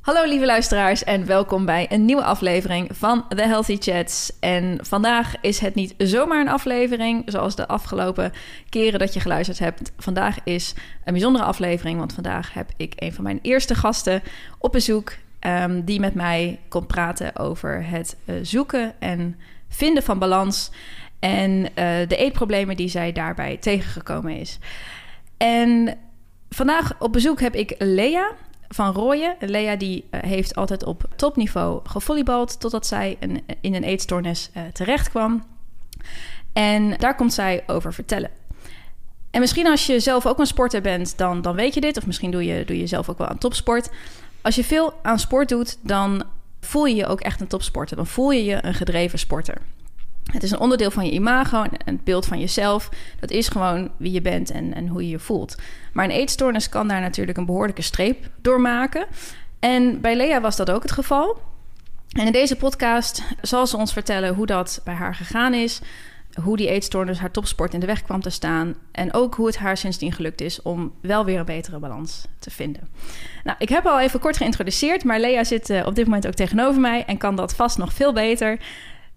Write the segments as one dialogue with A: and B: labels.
A: Hallo lieve luisteraars en welkom bij een nieuwe aflevering van The Healthy Chats. En vandaag is het niet zomaar een aflevering zoals de afgelopen keren dat je geluisterd hebt. Vandaag is een bijzondere aflevering, want vandaag heb ik een van mijn eerste gasten op bezoek ehm, die met mij komt praten over het eh, zoeken en vinden van balans en eh, de eetproblemen die zij daarbij tegengekomen is. En vandaag op bezoek heb ik Lea van Rooyen. Lea die eh, heeft altijd op topniveau gevolleybald... totdat zij in een eetstoornis terecht kwam. En daar komt zij over vertellen. En misschien als je zelf ook een sporter bent, dan, dan weet je dit. Of misschien doe je, doe je zelf ook wel aan topsport. Als je veel aan sport doet, dan voel je je ook echt een topsporter. Dan voel je je een gedreven sporter. Het is een onderdeel van je imago en het beeld van jezelf. Dat is gewoon wie je bent en, en hoe je je voelt. Maar een eetstoornis kan daar natuurlijk een behoorlijke streep door maken. En bij Lea was dat ook het geval. En in deze podcast zal ze ons vertellen hoe dat bij haar gegaan is. Hoe die eetstoornis haar topsport in de weg kwam te staan. En ook hoe het haar sindsdien gelukt is om wel weer een betere balans te vinden. Nou, ik heb al even kort geïntroduceerd, maar Lea zit uh, op dit moment ook tegenover mij en kan dat vast nog veel beter.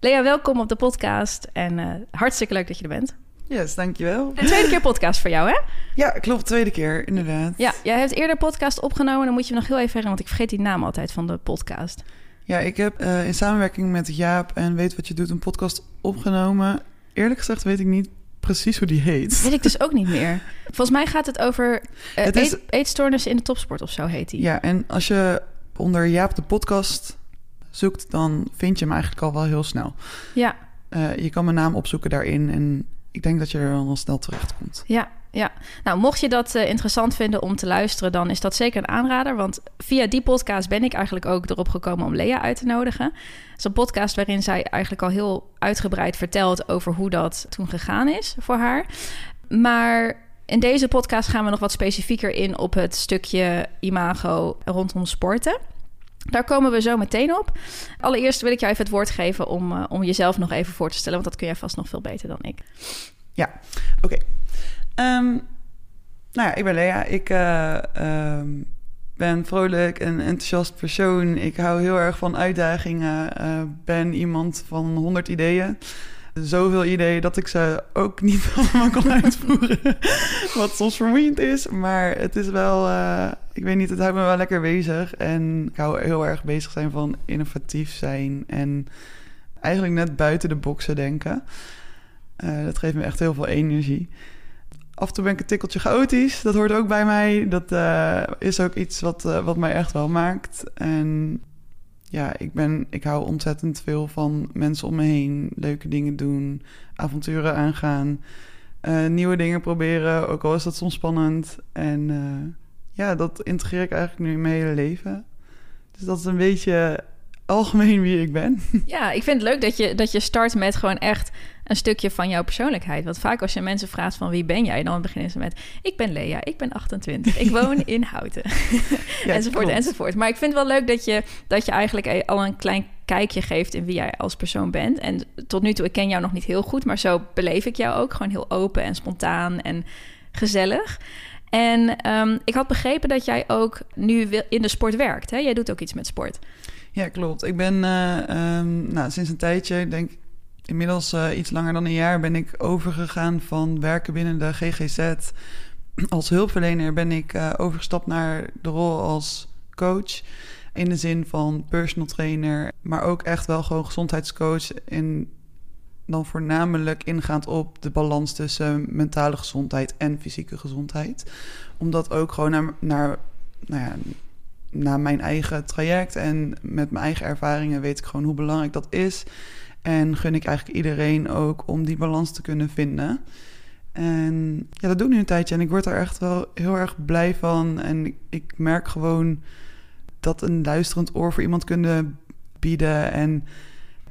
A: Lea, welkom op de podcast en uh, hartstikke leuk dat je er bent.
B: Yes, dankjewel.
A: De tweede keer podcast voor jou, hè?
B: Ja, klopt. Tweede keer, inderdaad.
A: Ja, jij hebt eerder podcast opgenomen. Dan moet je me nog heel even herinneren, want ik vergeet die naam altijd van de podcast.
B: Ja, ik heb uh, in samenwerking met Jaap en Weet Wat Je Doet een podcast opgenomen. Eerlijk gezegd weet ik niet precies hoe die heet.
A: Weet ik dus ook niet meer. Volgens mij gaat het over uh, het is... eet, eetstoornissen in de topsport of zo heet die.
B: Ja, en als je onder Jaap de podcast zoekt, dan vind je hem eigenlijk al wel heel snel.
A: Ja.
B: Uh, je kan mijn naam opzoeken daarin en ik denk dat je er wel snel terecht komt.
A: Ja, ja. Nou, mocht je dat uh, interessant vinden om te luisteren, dan is dat zeker een aanrader. Want via die podcast ben ik eigenlijk ook erop gekomen om Lea uit te nodigen. Het is een podcast waarin zij eigenlijk al heel uitgebreid vertelt over hoe dat toen gegaan is voor haar. Maar in deze podcast gaan we nog wat specifieker in op het stukje imago rondom sporten. Daar komen we zo meteen op. Allereerst wil ik jou even het woord geven om, uh, om jezelf nog even voor te stellen, want dat kun jij vast nog veel beter dan ik.
B: Ja, oké. Um, nou ja, ik ben Lea. Ik uh, um, ben vrolijk en enthousiast persoon. Ik hou heel erg van uitdagingen. Uh, ben iemand van 100 ideeën. Zoveel ideeën dat ik ze ook niet allemaal kan uitvoeren. Wat soms vermoeiend is. Maar het is wel, uh, ik weet niet, het houdt me wel lekker bezig. En ik hou heel erg bezig zijn van innovatief zijn. En eigenlijk net buiten de boxen denken. Dat geeft me echt heel veel energie. Af en toe ben ik een tikkeltje chaotisch. Dat hoort ook bij mij. Dat uh, is ook iets wat, uh, wat mij echt wel maakt. En ja, ik, ben, ik hou ontzettend veel van mensen om me heen. Leuke dingen doen, avonturen aangaan. Uh, nieuwe dingen proberen, ook al is dat soms spannend. En ja, dat integreer ik eigenlijk nu in mijn hele leven. Dus dat is een beetje algemeen wie ik ben.
A: Ja, ik vind het leuk dat je, dat je start met gewoon echt een stukje van jouw persoonlijkheid. Want vaak als je mensen vraagt van wie ben jij, dan beginnen ze met ik ben Lea, ik ben 28, ik woon in Houten, ja, enzovoort klopt. enzovoort. Maar ik vind het wel leuk dat je, dat je eigenlijk al een klein kijkje geeft in wie jij als persoon bent. En tot nu toe, ik ken jou nog niet heel goed, maar zo beleef ik jou ook. Gewoon heel open en spontaan en gezellig. En um, ik had begrepen dat jij ook nu in de sport werkt. Hè? Jij doet ook iets met sport.
B: Ja, klopt. Ik ben uh, um, nou, sinds een tijdje, ik denk inmiddels uh, iets langer dan een jaar, ben ik overgegaan van werken binnen de GGZ. Als hulpverlener ben ik uh, overgestapt naar de rol als coach. In de zin van personal trainer, maar ook echt wel gewoon gezondheidscoach. En dan voornamelijk ingaand op de balans tussen mentale gezondheid en fysieke gezondheid. Omdat ook gewoon naar, naar nou ja, naar mijn eigen traject en met mijn eigen ervaringen weet ik gewoon hoe belangrijk dat is. En gun ik eigenlijk iedereen ook om die balans te kunnen vinden. En ja, dat doe ik nu een tijdje en ik word er echt wel heel erg blij van. En ik, ik merk gewoon dat een luisterend oor voor iemand kunnen bieden en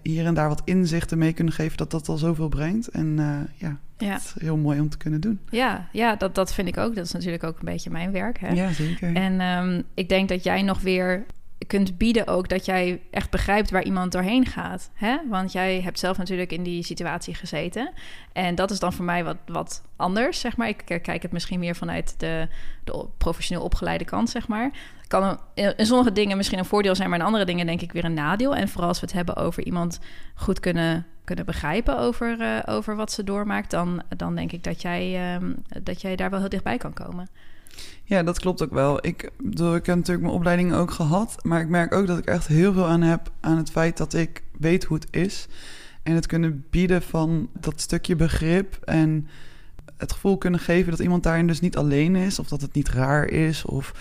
B: hier en daar wat inzichten mee kunnen geven, dat dat al zoveel brengt. En uh, ja, ja. Het is heel mooi om te kunnen doen.
A: Ja, ja dat, dat vind ik ook. Dat is natuurlijk ook een beetje mijn werk. Hè?
B: Ja, zeker.
A: En um, ik denk dat jij nog weer kunt bieden ook dat jij echt begrijpt waar iemand doorheen gaat. Hè? Want jij hebt zelf natuurlijk in die situatie gezeten. En dat is dan voor mij wat, wat anders, zeg maar. Ik kijk het misschien meer vanuit de, de professioneel opgeleide kant, zeg maar. Kan in sommige dingen misschien een voordeel zijn, maar in andere dingen denk ik weer een nadeel. En vooral als we het hebben over iemand goed kunnen, kunnen begrijpen over, uh, over wat ze doormaakt, dan, dan denk ik dat jij, um, dat jij daar wel heel dichtbij kan komen.
B: Ja, dat klopt ook wel. Ik, ik heb natuurlijk mijn opleiding ook gehad. Maar ik merk ook dat ik echt heel veel aan heb aan het feit dat ik weet hoe het is. En het kunnen bieden van dat stukje begrip. En het gevoel kunnen geven dat iemand daarin dus niet alleen is. Of dat het niet raar is. Of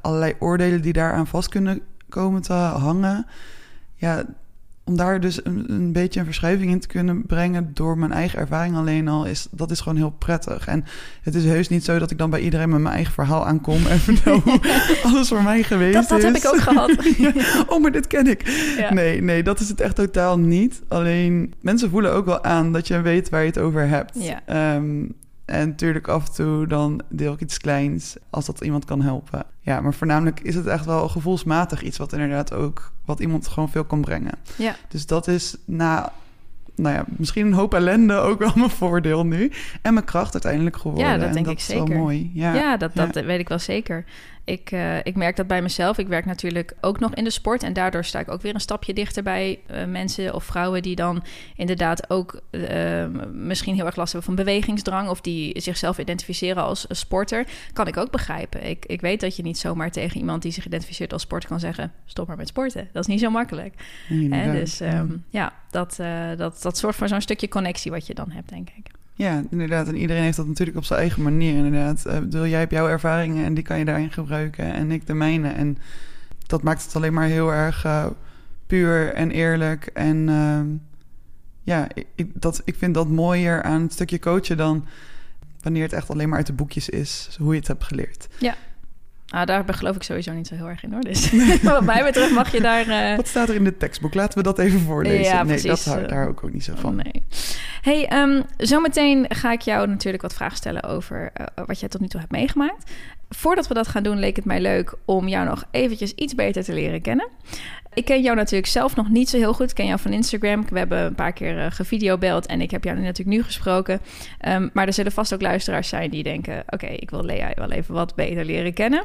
B: allerlei oordelen die daaraan vast kunnen komen te hangen. Ja, om daar dus een, een, beetje een verschuiving in te kunnen brengen door mijn eigen ervaring alleen al, is dat is gewoon heel prettig. En het is heus niet zo dat ik dan bij iedereen met mijn eigen verhaal aankom en vertel hoe alles voor mij geweest
A: dat, dat
B: is.
A: Dat heb ik ook gehad.
B: oh, maar dit ken ik. Ja. Nee, nee, dat is het echt totaal niet. Alleen mensen voelen ook wel aan dat je weet waar je het over hebt.
A: Ja.
B: Um, en natuurlijk af en toe dan deel ik iets kleins als dat iemand kan helpen. Ja, maar voornamelijk is het echt wel gevoelsmatig iets wat inderdaad ook wat iemand gewoon veel kan brengen.
A: Ja.
B: Dus dat is na, nou ja, misschien een hoop ellende ook wel mijn voordeel nu. En mijn kracht uiteindelijk geworden.
A: Ja, dat denk
B: en
A: ik
B: is
A: zeker.
B: Wel mooi. Ja,
A: ja dat, dat weet ik wel zeker. Ik, uh, ik merk dat bij mezelf. Ik werk natuurlijk ook nog in de sport. En daardoor sta ik ook weer een stapje dichter bij uh, mensen of vrouwen die dan inderdaad ook uh, misschien heel erg last hebben van bewegingsdrang. Of die zichzelf identificeren als sporter. Kan ik ook begrijpen. Ik, ik weet dat je niet zomaar tegen iemand die zich identificeert als sporter kan zeggen: stop maar met sporten. Dat is niet zo makkelijk.
B: Nee,
A: dus um, ja, dat, dat, dat zorgt voor zo'n stukje connectie wat je dan hebt, denk ik.
B: Ja, inderdaad. En iedereen heeft dat natuurlijk op zijn eigen manier, inderdaad. Uh, bedoel, jij hebt jouw ervaringen en die kan je daarin gebruiken. En ik de mijne. En dat maakt het alleen maar heel erg uh, puur en eerlijk. En uh, ja, ik, dat, ik vind dat mooier aan het stukje coachen dan wanneer het echt alleen maar uit de boekjes is. Hoe je het hebt geleerd.
A: Ja. Ah, daar geloof ik sowieso niet zo heel erg in hoor. Dus wat mij betreft mag je daar. Uh...
B: Wat staat er in de tekstboek? Laten we dat even voorlezen.
A: Ja,
B: nee,
A: precies.
B: dat, daar ook, ook niet zo van.
A: Nee. Hey, um, zometeen ga ik jou natuurlijk wat vragen stellen over uh, wat jij tot nu toe hebt meegemaakt. Voordat we dat gaan doen, leek het mij leuk om jou nog eventjes iets beter te leren kennen. Ik ken jou natuurlijk zelf nog niet zo heel goed. Ik ken jou van Instagram. We hebben een paar keer uh, gevideobeld en ik heb jou natuurlijk nu gesproken. Um, maar er zullen vast ook luisteraars zijn die denken... oké, okay, ik wil Lea wel even wat beter leren kennen.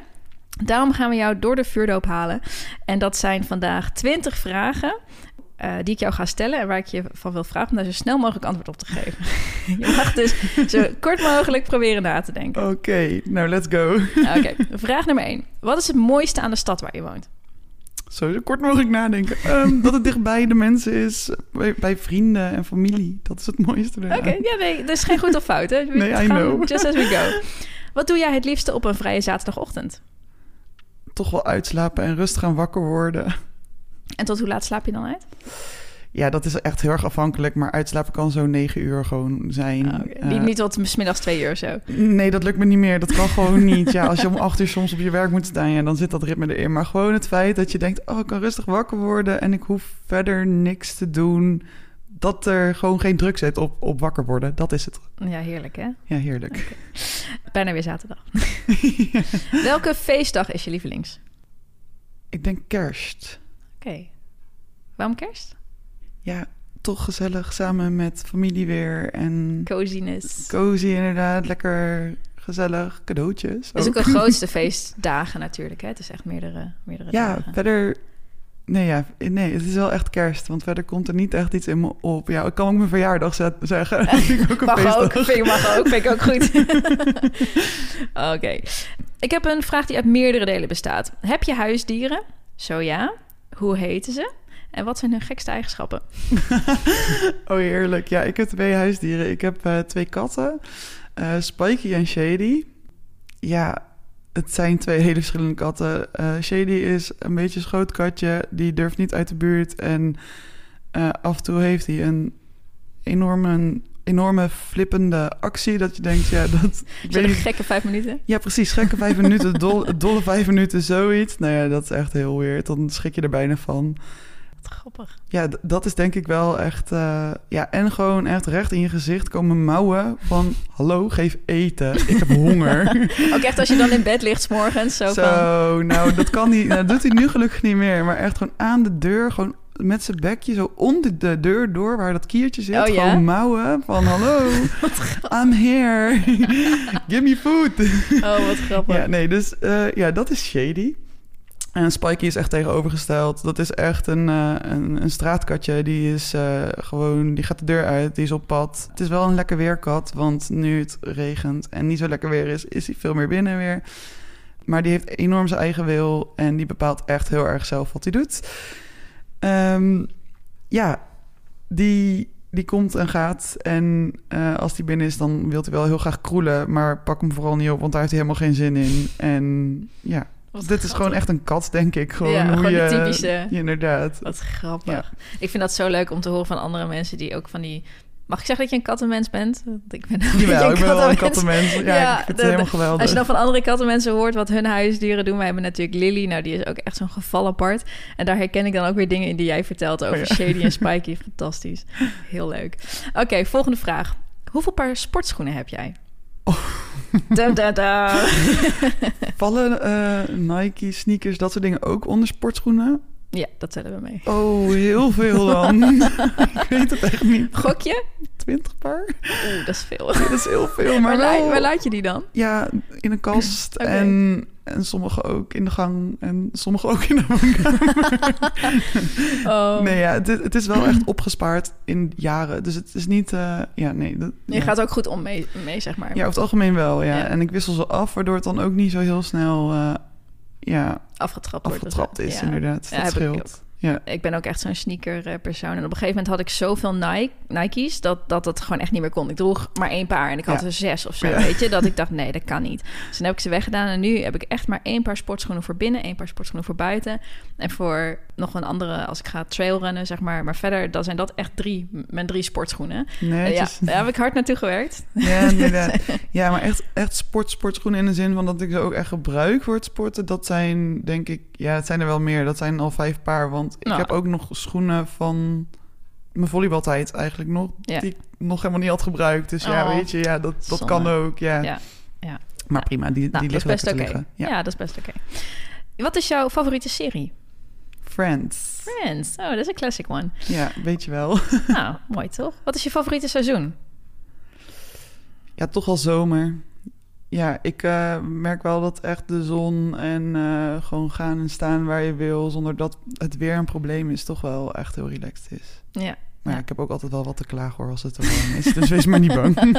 A: Daarom gaan we jou door de vuurdoop halen. En dat zijn vandaag 20 vragen uh, die ik jou ga stellen en waar ik je van wil vragen om daar zo snel mogelijk antwoord op te geven. je mag dus zo kort mogelijk proberen na te denken.
B: Oké, okay, nou let's go.
A: Oké, okay. vraag nummer 1. Wat is het mooiste aan de stad waar je woont?
B: Zo, zo kort mogelijk nadenken. Um, dat het dichtbij de mensen is, bij, bij, vrienden en familie. Dat is het mooiste.
A: Oké, okay, ja, nee, dat is geen goed of fout. Hè? We
B: nee, I know.
A: Just as we go. Wat doe jij het liefste op een vrije zaterdagochtend?
B: Toch wel uitslapen en rustig gaan wakker worden.
A: En tot hoe laat slaap je dan uit?
B: Ja, dat is echt heel erg afhankelijk. Maar uitslapen kan zo negen uur gewoon zijn.
A: Oh, okay. uh, niet tot smiddags twee uur zo?
B: Nee, dat lukt me niet meer. Dat kan gewoon niet. Ja, als je om acht uur soms op je werk moet staan... Ja, dan zit dat ritme erin. Maar gewoon het feit dat je denkt... oh, ik kan rustig wakker worden... en ik hoef verder niks te doen... dat er gewoon geen druk zit op, op wakker worden. Dat is het.
A: Ja, heerlijk hè?
B: Ja, heerlijk.
A: Okay. Bijna weer zaterdag. ja. Welke feestdag is je lievelings?
B: Ik denk kerst.
A: Oké. Okay. Waarom kerst?
B: Ja, toch gezellig samen met familie weer en...
A: Coziness.
B: Cozy inderdaad, lekker gezellig, cadeautjes.
A: Het is ook de grootste feestdagen natuurlijk, hè? Het is echt meerdere, meerdere
B: ja,
A: dagen.
B: verder... Nee, ja, nee, het is wel echt kerst, want verder komt er niet echt iets in me op. Ja, ik kan ook mijn verjaardag zeggen. ik ook een
A: mag
B: feestdag.
A: ook, vind, mag ook, vind ik ook goed. Oké. Okay. Ik heb een vraag die uit meerdere delen bestaat. Heb je huisdieren? Zo ja. Hoe heten ze? En wat zijn hun gekste eigenschappen?
B: oh, heerlijk. Ja, ik heb twee huisdieren. Ik heb uh, twee katten, uh, Spikey en Shady. Ja, het zijn twee hele verschillende katten. Uh, Shady is een beetje een schootkatje. Die durft niet uit de buurt. En af en toe heeft hij een enorme enorme flippende actie. Dat je denkt, ja, dat...
A: Ik weet gekke vijf minuten?
B: Ja, precies. Gekke vijf minuten. Dol, dolle vijf minuten, zoiets. Nou ja, dat is echt heel weird. Dan schrik je er bijna van.
A: Wat grappig.
B: Ja, dat is denk ik wel echt... eh, ja, en gewoon echt recht in je gezicht komen mouwen van... Hallo, geef eten. Ik heb honger.
A: Ook echt als je dan in bed ligt 's morgens, zo,
B: Zo,
A: van...
B: nou, dat kan niet. Nou, dat doet hij nu gelukkig niet meer. Maar echt gewoon aan de deur, gewoon met zijn bekje zo onder de deur door... waar dat kiertje zit.
A: Oh, ja?
B: Gewoon mouwen van... Hallo, I'm here. Give me food.
A: Oh, wat grappig.
B: Ja, nee, dus eh, ja, dat is shady. En Spikey is echt tegenovergesteld. Dat is echt een, eh, een, een straatkatje. Die is eh, gewoon, die gaat de deur uit, die is op pad. Het is wel een lekker weerkat, want nu het regent en niet zo lekker weer is, is hij veel meer binnen weer. Maar die heeft enorm zijn eigen wil en die bepaalt echt heel erg zelf wat hij doet. Ehm, ja, die, die komt en gaat. En eh, als die binnen is, dan wil hij wel heel graag kroelen. Maar pak hem vooral niet op, want daar heeft hij helemaal geen zin in. En ja,
A: Wat
B: dit is gewoon echt een kat, denk ik. Gewoon
A: Ja,
B: hoe je,
A: typische-
B: Ja, inderdaad.
A: Wat grappig.
B: Ja.
A: Ik vind dat zo leuk om te horen van andere mensen die ook van die... Mag ik zeggen dat je een kattenmens bent? Ik ben,
B: Jawel, ik ben wel een
A: kattenmens.
B: kattenmens. Ja, ik vind het
A: de-
B: helemaal geweldig.
A: Als je dan van andere kattenmensen hoort wat hun huisdieren doen. Wij hebben natuurlijk Lily. Nou, die is ook echt zo'n geval apart. En daar herken ik dan ook weer dingen in die jij vertelt over
B: Oh ja.
A: Shady en Spikey. Fantastisch. Heel leuk. Oké, volgende vraag. Hoeveel paar sportschoenen heb jij? Dun, dun, dun.
B: Vallen eh, Nike, sneakers, dat soort dingen ook onder sportschoenen?
A: Ja, dat tellen we mee.
B: Oh, heel veel dan. ik weet het echt niet.
A: Gokje?
B: 20 paar?
A: Oeh, dat is veel.
B: Dat is heel veel, maar
A: waar,
B: wel...
A: laat, waar laat je die dan?
B: Ja, in een kast en, en sommige ook in de gang en sommige ook in de woonkamer.
A: Oh.
B: Nee, ja, het, is- het is wel echt opgespaard in jaren. Dus het is niet... eh, ja, nee. Dat,
A: Je
B: ja.
A: gaat ook goed om mee, mee zeg maar.
B: Ja, over het algemeen wel, ja.
A: Ja.
B: En ik wissel ze af, waardoor het dan ook niet zo heel snel eh, ja,
A: Afgetrapt wordt.
B: afgetrapt
A: dus,
B: is,
A: ja.
B: inderdaad.
A: Ja,
B: dat scheelt. Ja.
A: Ik ben ook echt zo'n sneaker eh, persoon. En op een gegeven moment had ik zoveel Nike, Nike's dat, dat het gewoon echt niet meer kon. Ik droeg maar één paar en ik had
B: Ja.
A: er zes of zo,
B: Ja.
A: weet je. Dat ik dacht, nee, dat kan niet. Dus toen heb ik ze weggedaan. En nu heb ik echt maar één paar sportschoenen voor binnen, één paar sportschoenen voor buiten. En voor nog een andere, als ik ga trailrennen, zeg maar. Maar verder, dan zijn dat echt drie, mijn drie sportschoenen. Ja, daar heb ik hard naartoe gewerkt.
B: Ja, inderdaad. Ja, maar echt, echt sport, sportschoenen in de zin van dat ik ze ook echt gebruik voor het sporten. Dat zijn, denk ik, ja, het zijn er wel meer. Dat zijn al vijf paar. Want ik
A: Nou.
B: heb ook nog schoenen van mijn volleybaltijd eigenlijk nog.
A: Ja.
B: Die ik nog helemaal niet had gebruikt. Dus ja,
A: Oh,
B: weet je, ja, dat, dat
A: zonde.
B: kan ook. Ja.
A: Ja, ja.
B: Maar prima, die,
A: Nou,
B: die liggen
A: best
B: lekker
A: oké. Ja. dat is best oké. Wat is jouw favoriete serie?
B: Friends.
A: Friends. Oh, dat is een classic one.
B: Ja, weet je wel.
A: nou, mooi toch? Wat is je favoriete seizoen?
B: Ja, toch al zomer. Ja, ik eh, merk wel dat echt de zon en eh, gewoon gaan en staan waar je wil... zonder dat het weer een probleem is, toch wel echt heel relaxed is.
A: Ja.
B: Maar ja, ik heb ook altijd wel wat te klagen hoor als het er warm is. Dus wees maar niet bang.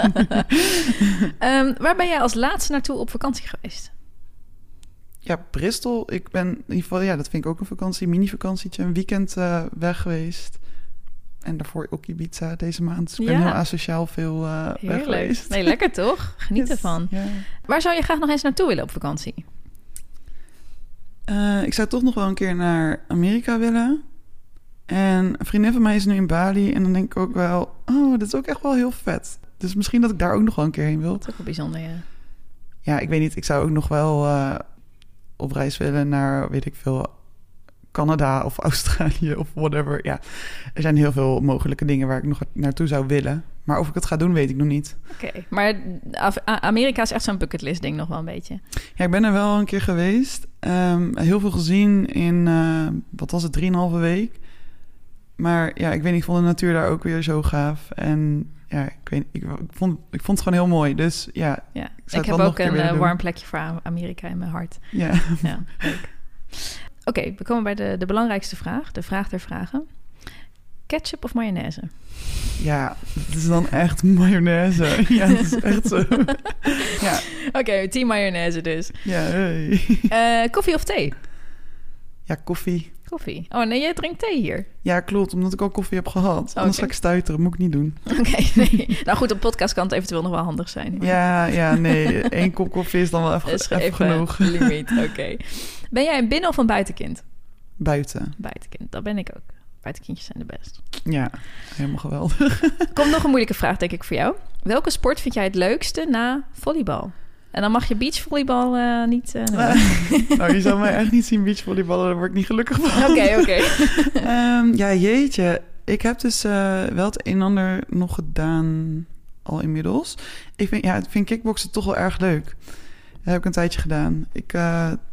A: Ehm, waar ben jij als laatste naartoe op vakantie geweest?
B: Ja, Bristol. Ik ben in ieder geval, ja, dat vind ik ook een vakantie, mini-vakantietje. Een weekend eh, weg geweest. En daarvoor ook Ibiza deze maand. Dus ik ben
A: Ja.
B: heel asociaal veel eh weg geweest.
A: Nee, lekker toch? Geniet
B: Yes.
A: ervan.
B: Ja.
A: Waar zou je graag nog eens naartoe willen op vakantie?
B: Eh, ik zou toch nog wel een keer naar Amerika willen. En een vriendin van mij is nu in Bali. En dan denk ik ook wel, oh, dat is ook echt wel heel vet. Dus misschien dat ik daar ook nog wel een keer heen wil.
A: Dat is ook wel bijzonder, ja.
B: Ja, ik weet niet. Ik zou ook nog wel op reis willen naar, weet ik veel, Canada of Australië of whatever. Ja, er zijn heel veel mogelijke dingen waar ik nog naartoe zou willen. Maar of ik het ga doen, weet ik nog niet.
A: Oké, maar Amerika is echt zo'n bucketlist ding nog wel een beetje.
B: Ja, ik ben er wel een keer geweest. Ehm, heel veel gezien in, eh, wat was het, drieënhalve week. Maar ja, ik weet niet, ik vond de natuur daar ook weer zo gaaf. En ja, ik weet ik, ik vond, ik vond het gewoon heel mooi. Dus ja,
A: Ja. Ik, heb ook
B: een
A: eh, warm plekje voor Amerika in mijn hart.
B: ja.
A: Ja, leuk. Oké, we komen bij de, de belangrijkste vraag. De vraag der vragen. Ketchup of mayonaise?
B: ja, het is dan echt mayonaise. Ja, het is echt zo. ja,
A: Oké, team mayonaise dus.
B: ja, hey.
A: Eh, koffie of thee?
B: ja, koffie.
A: Koffie. Oh nee, jij drinkt thee hier.
B: Ja, klopt, omdat ik al koffie heb gehad. Anders
A: Oké.
B: ga ik stuiteren, moet ik niet doen.
A: Oké, nee. Nou goed, op podcast kan het eventueel nog wel handig zijn.
B: Ja, ja, nee, één kop koffie is dan wel even, even,
A: even
B: genoeg.
A: limiet, oké. Ben jij een binnen- of een buitenkind?
B: Buiten,
A: Buitenkind, dat ben ik ook. Buitenkindjes zijn de best.
B: ja, helemaal geweldig.
A: Komt nog een moeilijke vraag, denk ik, voor jou. Welke sport vind jij het leukste na volleybal? En dan mag je beachvolleybal eh, niet... eh, noemen.
B: nou, je zal mij echt niet zien beachvolleyballen, daar word ik niet gelukkig van.
A: Oké, oké.
B: Ehm, ja, jeetje. Ik heb dus eh, wel het een en ander nog gedaan al inmiddels. Ik vind, ja, ik vind kickboksen toch wel erg leuk. Dat heb ik een tijdje gedaan. Ik,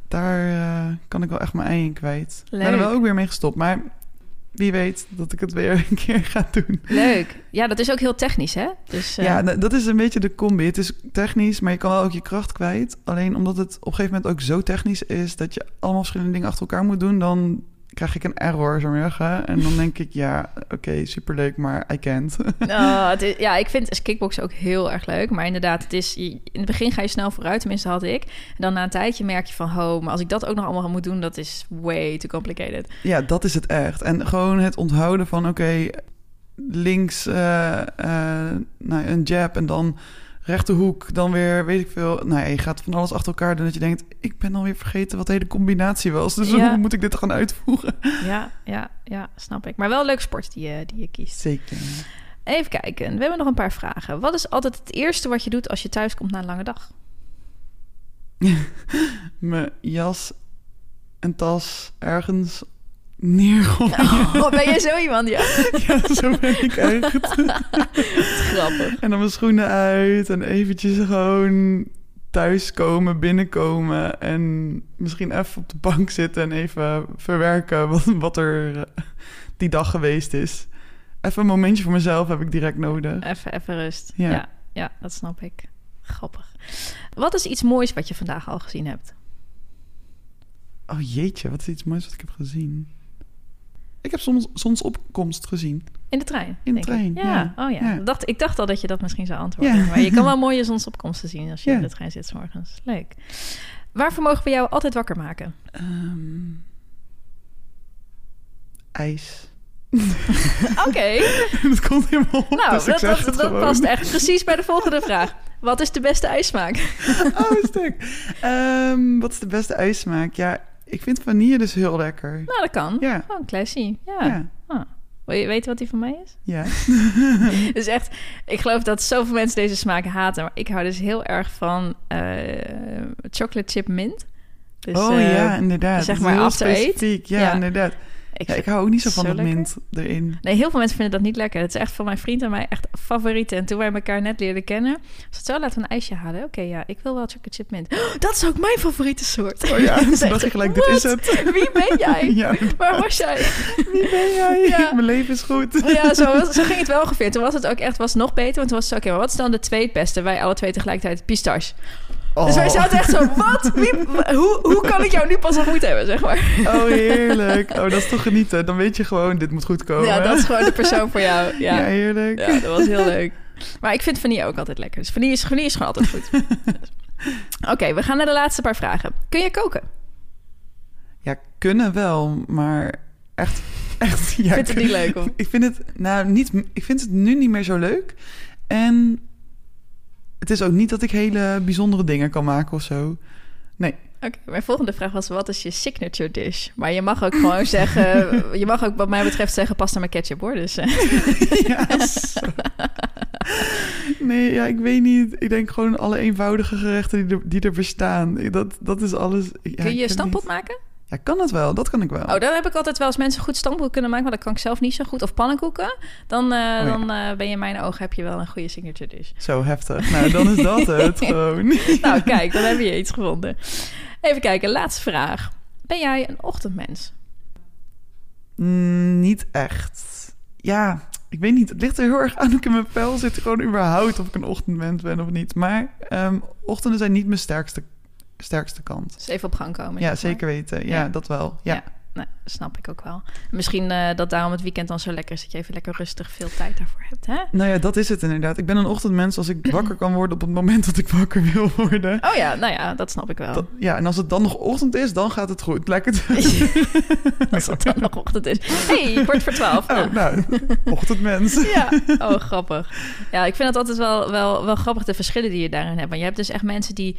B: daar kan ik wel echt mijn ei in kwijt. Ik ben er
A: Leuk.
B: wel ook weer mee gestopt. Maar wie weet dat ik het weer een keer ga doen.
A: Leuk. Ja, dat is ook heel technisch, hè? Dus, eh,
B: Ja, nou, dat is een beetje de combi. Het is technisch, maar je kan wel ook je kracht kwijt. Alleen omdat het op een gegeven moment ook zo technisch is... dat je allemaal verschillende dingen achter elkaar moet doen... dan krijg ik een error, zo maar zeggen. En dan denk ik, ja, oké, superleuk, maar I can't.
A: Oh, het is- ja, ik vind kickboksen ook heel erg leuk. Maar inderdaad, het is, in het begin ga je snel vooruit. Tenminste, had ik. En dan na een tijdje merk je van... ho, maar als ik dat ook nog allemaal moet doen... dat is way too complicated.
B: ja, dat is het echt. En gewoon het onthouden van, oké, links eh, nou, een jab en dan rechterhoek, dan weer, weet ik veel. Nou, ja, je gaat van alles achter elkaar doen dat je denkt... ik ben alweer vergeten wat de hele combinatie was. Dus
A: Ja.
B: hoe moet ik dit gaan uitvoeren?
A: Ja, ja, ja, snap ik. Maar wel een leuk sport die je, die je kiest.
B: Zeker.
A: Even kijken. We hebben nog een paar vragen. Wat is altijd het eerste wat je doet als je thuis komt na een lange dag?
B: Mijn jas en tas ergens neergooien.
A: Oh, ben jij zo iemand? Ja,
B: Ja, zo ben ik echt.
A: grappig.
B: En dan mijn schoenen uit en eventjes gewoon thuiskomen, binnenkomen en misschien even op de bank zitten en even verwerken wat, wat er eh, die dag geweest is. Even een momentje voor mezelf heb ik direct nodig.
A: Even, even rust.
B: Ja.
A: Ja. ja, dat snap ik. Grappig. Wat is iets moois wat je vandaag al gezien hebt?
B: Oh jeetje, wat is iets moois wat ik heb gezien? Ik heb soms zonsopkomst gezien.
A: In de trein?
B: In de trein,
A: Ja.
B: ja.
A: Oh ja.
B: Ja.
A: Dacht, ik dacht al dat je dat misschien zou antwoorden.
B: Ja.
A: Maar je kan wel mooie zonsopkomsten zien als je in de trein zit 's morgens. Leuk. Waarvoor mogen we jou altijd wakker maken?
B: Ehm, ijs.
A: Oké.
B: dat komt helemaal op,
A: Nou,
B: dus
A: dat, dat, past echt precies bij de volgende vraag. Wat is de beste ijsmaak?
B: Oh, stuk. Ehm, wat is de beste ijsmaak? Ja, ik vind vanille dus heel lekker.
A: Nou, dat kan.
B: Ja.
A: Oh, classy. Ja.
B: Ja.
A: Ah. Wil je weten wat die van mij is?
B: Ja.
A: Dus echt, ik geloof dat zoveel mensen deze smaak haten. Maar ik hou dus heel erg van eh, chocolate chip mint. Dus,
B: oh
A: eh,
B: ja, inderdaad.
A: zeg maar
B: heel
A: after
B: specifiek. Ja,
A: Ja.
B: inderdaad.
A: Ik
B: Ja, ik hou ook niet zo van
A: zo
B: dat
A: lekker.
B: mint erin.
A: Nee, heel veel mensen vinden dat niet lekker. Het is echt van mijn vriend en mij echt favoriet. En toen wij elkaar net leerden kennen, was het zo, laten we een ijsje halen. Oké, ja, ik wil wel chocolate chip mint. Oh, dat is ook mijn favoriete soort.
B: Oh ja, toen
A: echt
B: dacht ik gelijk, dit is
A: "What?
B: het.
A: Wie ben jij?
B: Ja,
A: Waar was jij?
B: wie ben jij?
A: Ja.
B: Mijn leven is goed.
A: Ja, zo, was- zo ging het wel ongeveer. Toen was het ook echt was nog beter. Want toen was het zo, oké, maar wat is dan de tweede Wij alle twee tegelijkertijd pistache. Dus wij
B: Oh.
A: zaten echt zo, wat? Wie, hoe, hoe kan ik jou nu pas ontmoet hebben, zeg maar?
B: Oh, heerlijk. Oh, dat is toch genieten. Dan weet je gewoon, dit moet goed komen.
A: Ja, dat is gewoon de persoon voor jou.
B: Ja,
A: Ja,
B: heerlijk.
A: ja dat was heel leuk. Maar ik vind vanille ook altijd lekker. Dus vanille is, vanille is gewoon altijd goed. Oké, we gaan naar de laatste paar vragen. Kun je koken?
B: Ja, kunnen wel, maar echt... echt ja,
A: Vind het niet leuk, of?
B: Ik vind het, nou, niet, ik vind het nu niet meer zo leuk. En het is ook niet dat ik hele bijzondere dingen kan maken of zo. Nee.
A: Oké, mijn volgende vraag was: wat is je signature dish? Maar je mag ook gewoon zeggen, je mag ook wat mij betreft zeggen pasta met ketchup hoor. Dus, eh.
B: Nee, ja, ik weet niet. Ik denk gewoon alle eenvoudige gerechten die er, die er bestaan. Dat, dat is alles. Ja,
A: Kun je
B: niet.
A: maken?
B: Ja, kan het wel. Dat kan ik wel.
A: Oh, dan heb ik altijd wel als mensen goed stamppot kunnen maken, maar dat kan ik zelf niet zo goed. Of pannenkoeken, dan, eh,
B: ja.
A: dan eh, ben je in mijn ogen heb je wel een goede signature dish.
B: Zo heftig. Nou, dan is dat het gewoon.
A: Nou, kijk, dan heb je iets gevonden. Even kijken, laatste vraag. Ben jij een ochtendmens?
B: Mm, niet echt. Ja, ik weet niet. Het ligt er heel erg aan hoe ik in mijn vel zit. Gewoon überhaupt of ik een ochtendmens ben of niet. Maar ehm, ochtenden zijn niet mijn sterkste, sterkste kant.
A: Dus even op gang komen.
B: Ja,
A: maar.
B: zeker weten. Ja,
A: Ja.
B: dat wel. Ja.
A: Ja. Nee, dat snap ik ook wel. Misschien eh, dat daarom het weekend dan zo lekker is... dat je even lekker rustig veel tijd daarvoor hebt, hè?
B: Nou ja, dat is het inderdaad. Ik ben een ochtendmens als ik wakker kan worden op het moment dat ik wakker wil worden.
A: Oh ja, nou ja, dat snap ik wel.
B: Dat- ja, en als het dan nog ochtend is, dan gaat het goed. Lekker.
A: Als het dan nog ochtend is. hey, kwart voor twaalf.
B: Oh, nou, ochtendmens.
A: Ja, oh grappig. Ja, ik vind het altijd wel, wel, wel grappig de verschillen die je daarin hebt. Want je hebt dus echt mensen die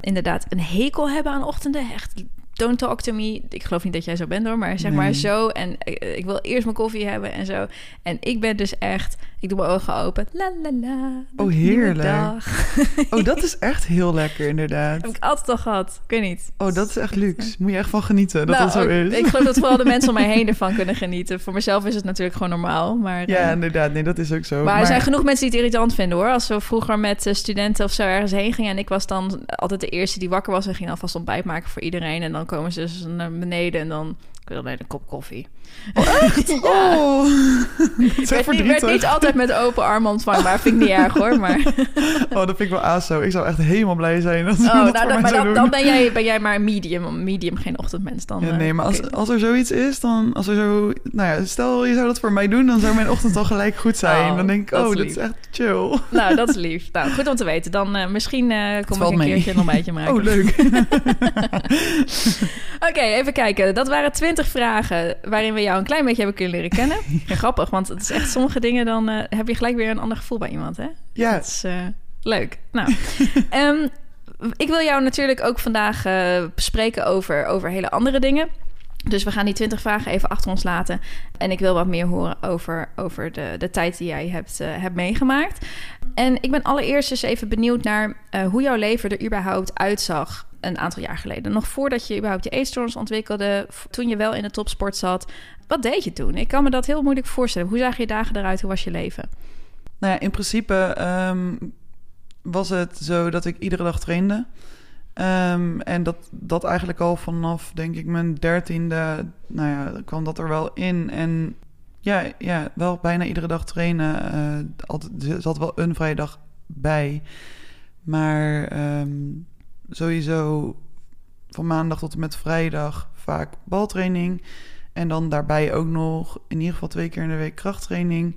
A: inderdaad een hekel hebben aan ochtenden. Echt, don't talk to me. Ik geloof niet dat jij zo bent hoor, maar zeg
B: Nee.
A: maar zo. En eh, ik wil eerst mijn koffie hebben en zo. En ik ben dus echt, Ik doe mijn ogen open. La la la.
B: Oh, heerlijk.
A: dag.
B: Oh, dat is echt heel lekker, inderdaad.
A: Heb ik altijd al gehad. Ik weet niet.
B: Oh, dat is echt luxe. Moet je echt van genieten dat
A: Nou,
B: dat zo is.
A: Ik geloof dat vooral de mensen om mij heen ervan kunnen genieten. Voor mezelf is het natuurlijk gewoon normaal. Maar,
B: Ja,
A: eh,
B: inderdaad. Nee, dat is ook zo.
A: maar er zijn genoeg mensen die het irritant vinden hoor. Als we vroeger met eh, studenten of zo ergens heen gingen... en ik was dan altijd de eerste die wakker was... en ging alvast ontbijt maken voor iedereen. En dan komen ze dus naar beneden en dan... Ik wil alleen een kop koffie.
B: Oh, dat echt
A: werd, niet, werd
B: verdrietig.
A: niet altijd met open armen ontvangen, maar vind ik niet erg hoor. Maar,
B: Oh, dat vind ik wel aso. Ik zou echt helemaal blij zijn als
A: oh, nou,
B: voor
A: dan,
B: mij
A: maar
B: zou
A: dan, ben, jij, ben jij maar medium. Medium, geen ochtendmens. Dan,
B: Ja,
A: eh,
B: nee, maar als, als er zoiets is, dan als er zo... Nou ja, stel je zou dat voor mij doen, dan zou mijn ochtend al gelijk goed zijn.
A: Oh,
B: dan denk ik,
A: dat is
B: oh, is echt chill.
A: Nou, dat is lief. Nou, goed om te weten. Dan eh, misschien eh, kom ik een
B: mee.
A: keertje een ontbijtje maken.
B: Oh, leuk.
A: Oké, even kijken. Dat waren twintig vragen waarin we jou een klein beetje hebben kunnen leren kennen. Grappig, want het is echt sommige dingen... dan eh, heb je gelijk weer een ander gevoel bij iemand, hè?
B: Ja,
A: Dat is eh, leuk. Nou, ehm, ik wil jou natuurlijk ook vandaag eh, spreken over, over hele andere dingen. Dus we gaan die 20 vragen even achter ons laten. En ik wil wat meer horen over, over de, de tijd die jij hebt, hebt meegemaakt. En ik ben allereerst eens even benieuwd naar hoe jouw leven er überhaupt uitzag een aantal jaar geleden. Nog voordat je überhaupt je eetstoornis ontwikkelde, toen je wel in de topsport zat. Wat deed je toen? Ik kan me dat heel moeilijk voorstellen. Hoe zagen je dagen eruit? Hoe was je leven?
B: Nou ja, in principe ehm, was het zo dat ik iedere dag trainde. Ehm, en dat, dat eigenlijk al vanaf, denk ik, mijn dertiende, nou ja, kwam dat er wel in. En ja, ja wel bijna iedere dag trainen. eh, altijd, zat wel een vrije dag bij. Maar ehm, sowieso van maandag tot en met vrijdag vaak baltraining. En dan daarbij ook nog in ieder geval twee keer in de week krachttraining.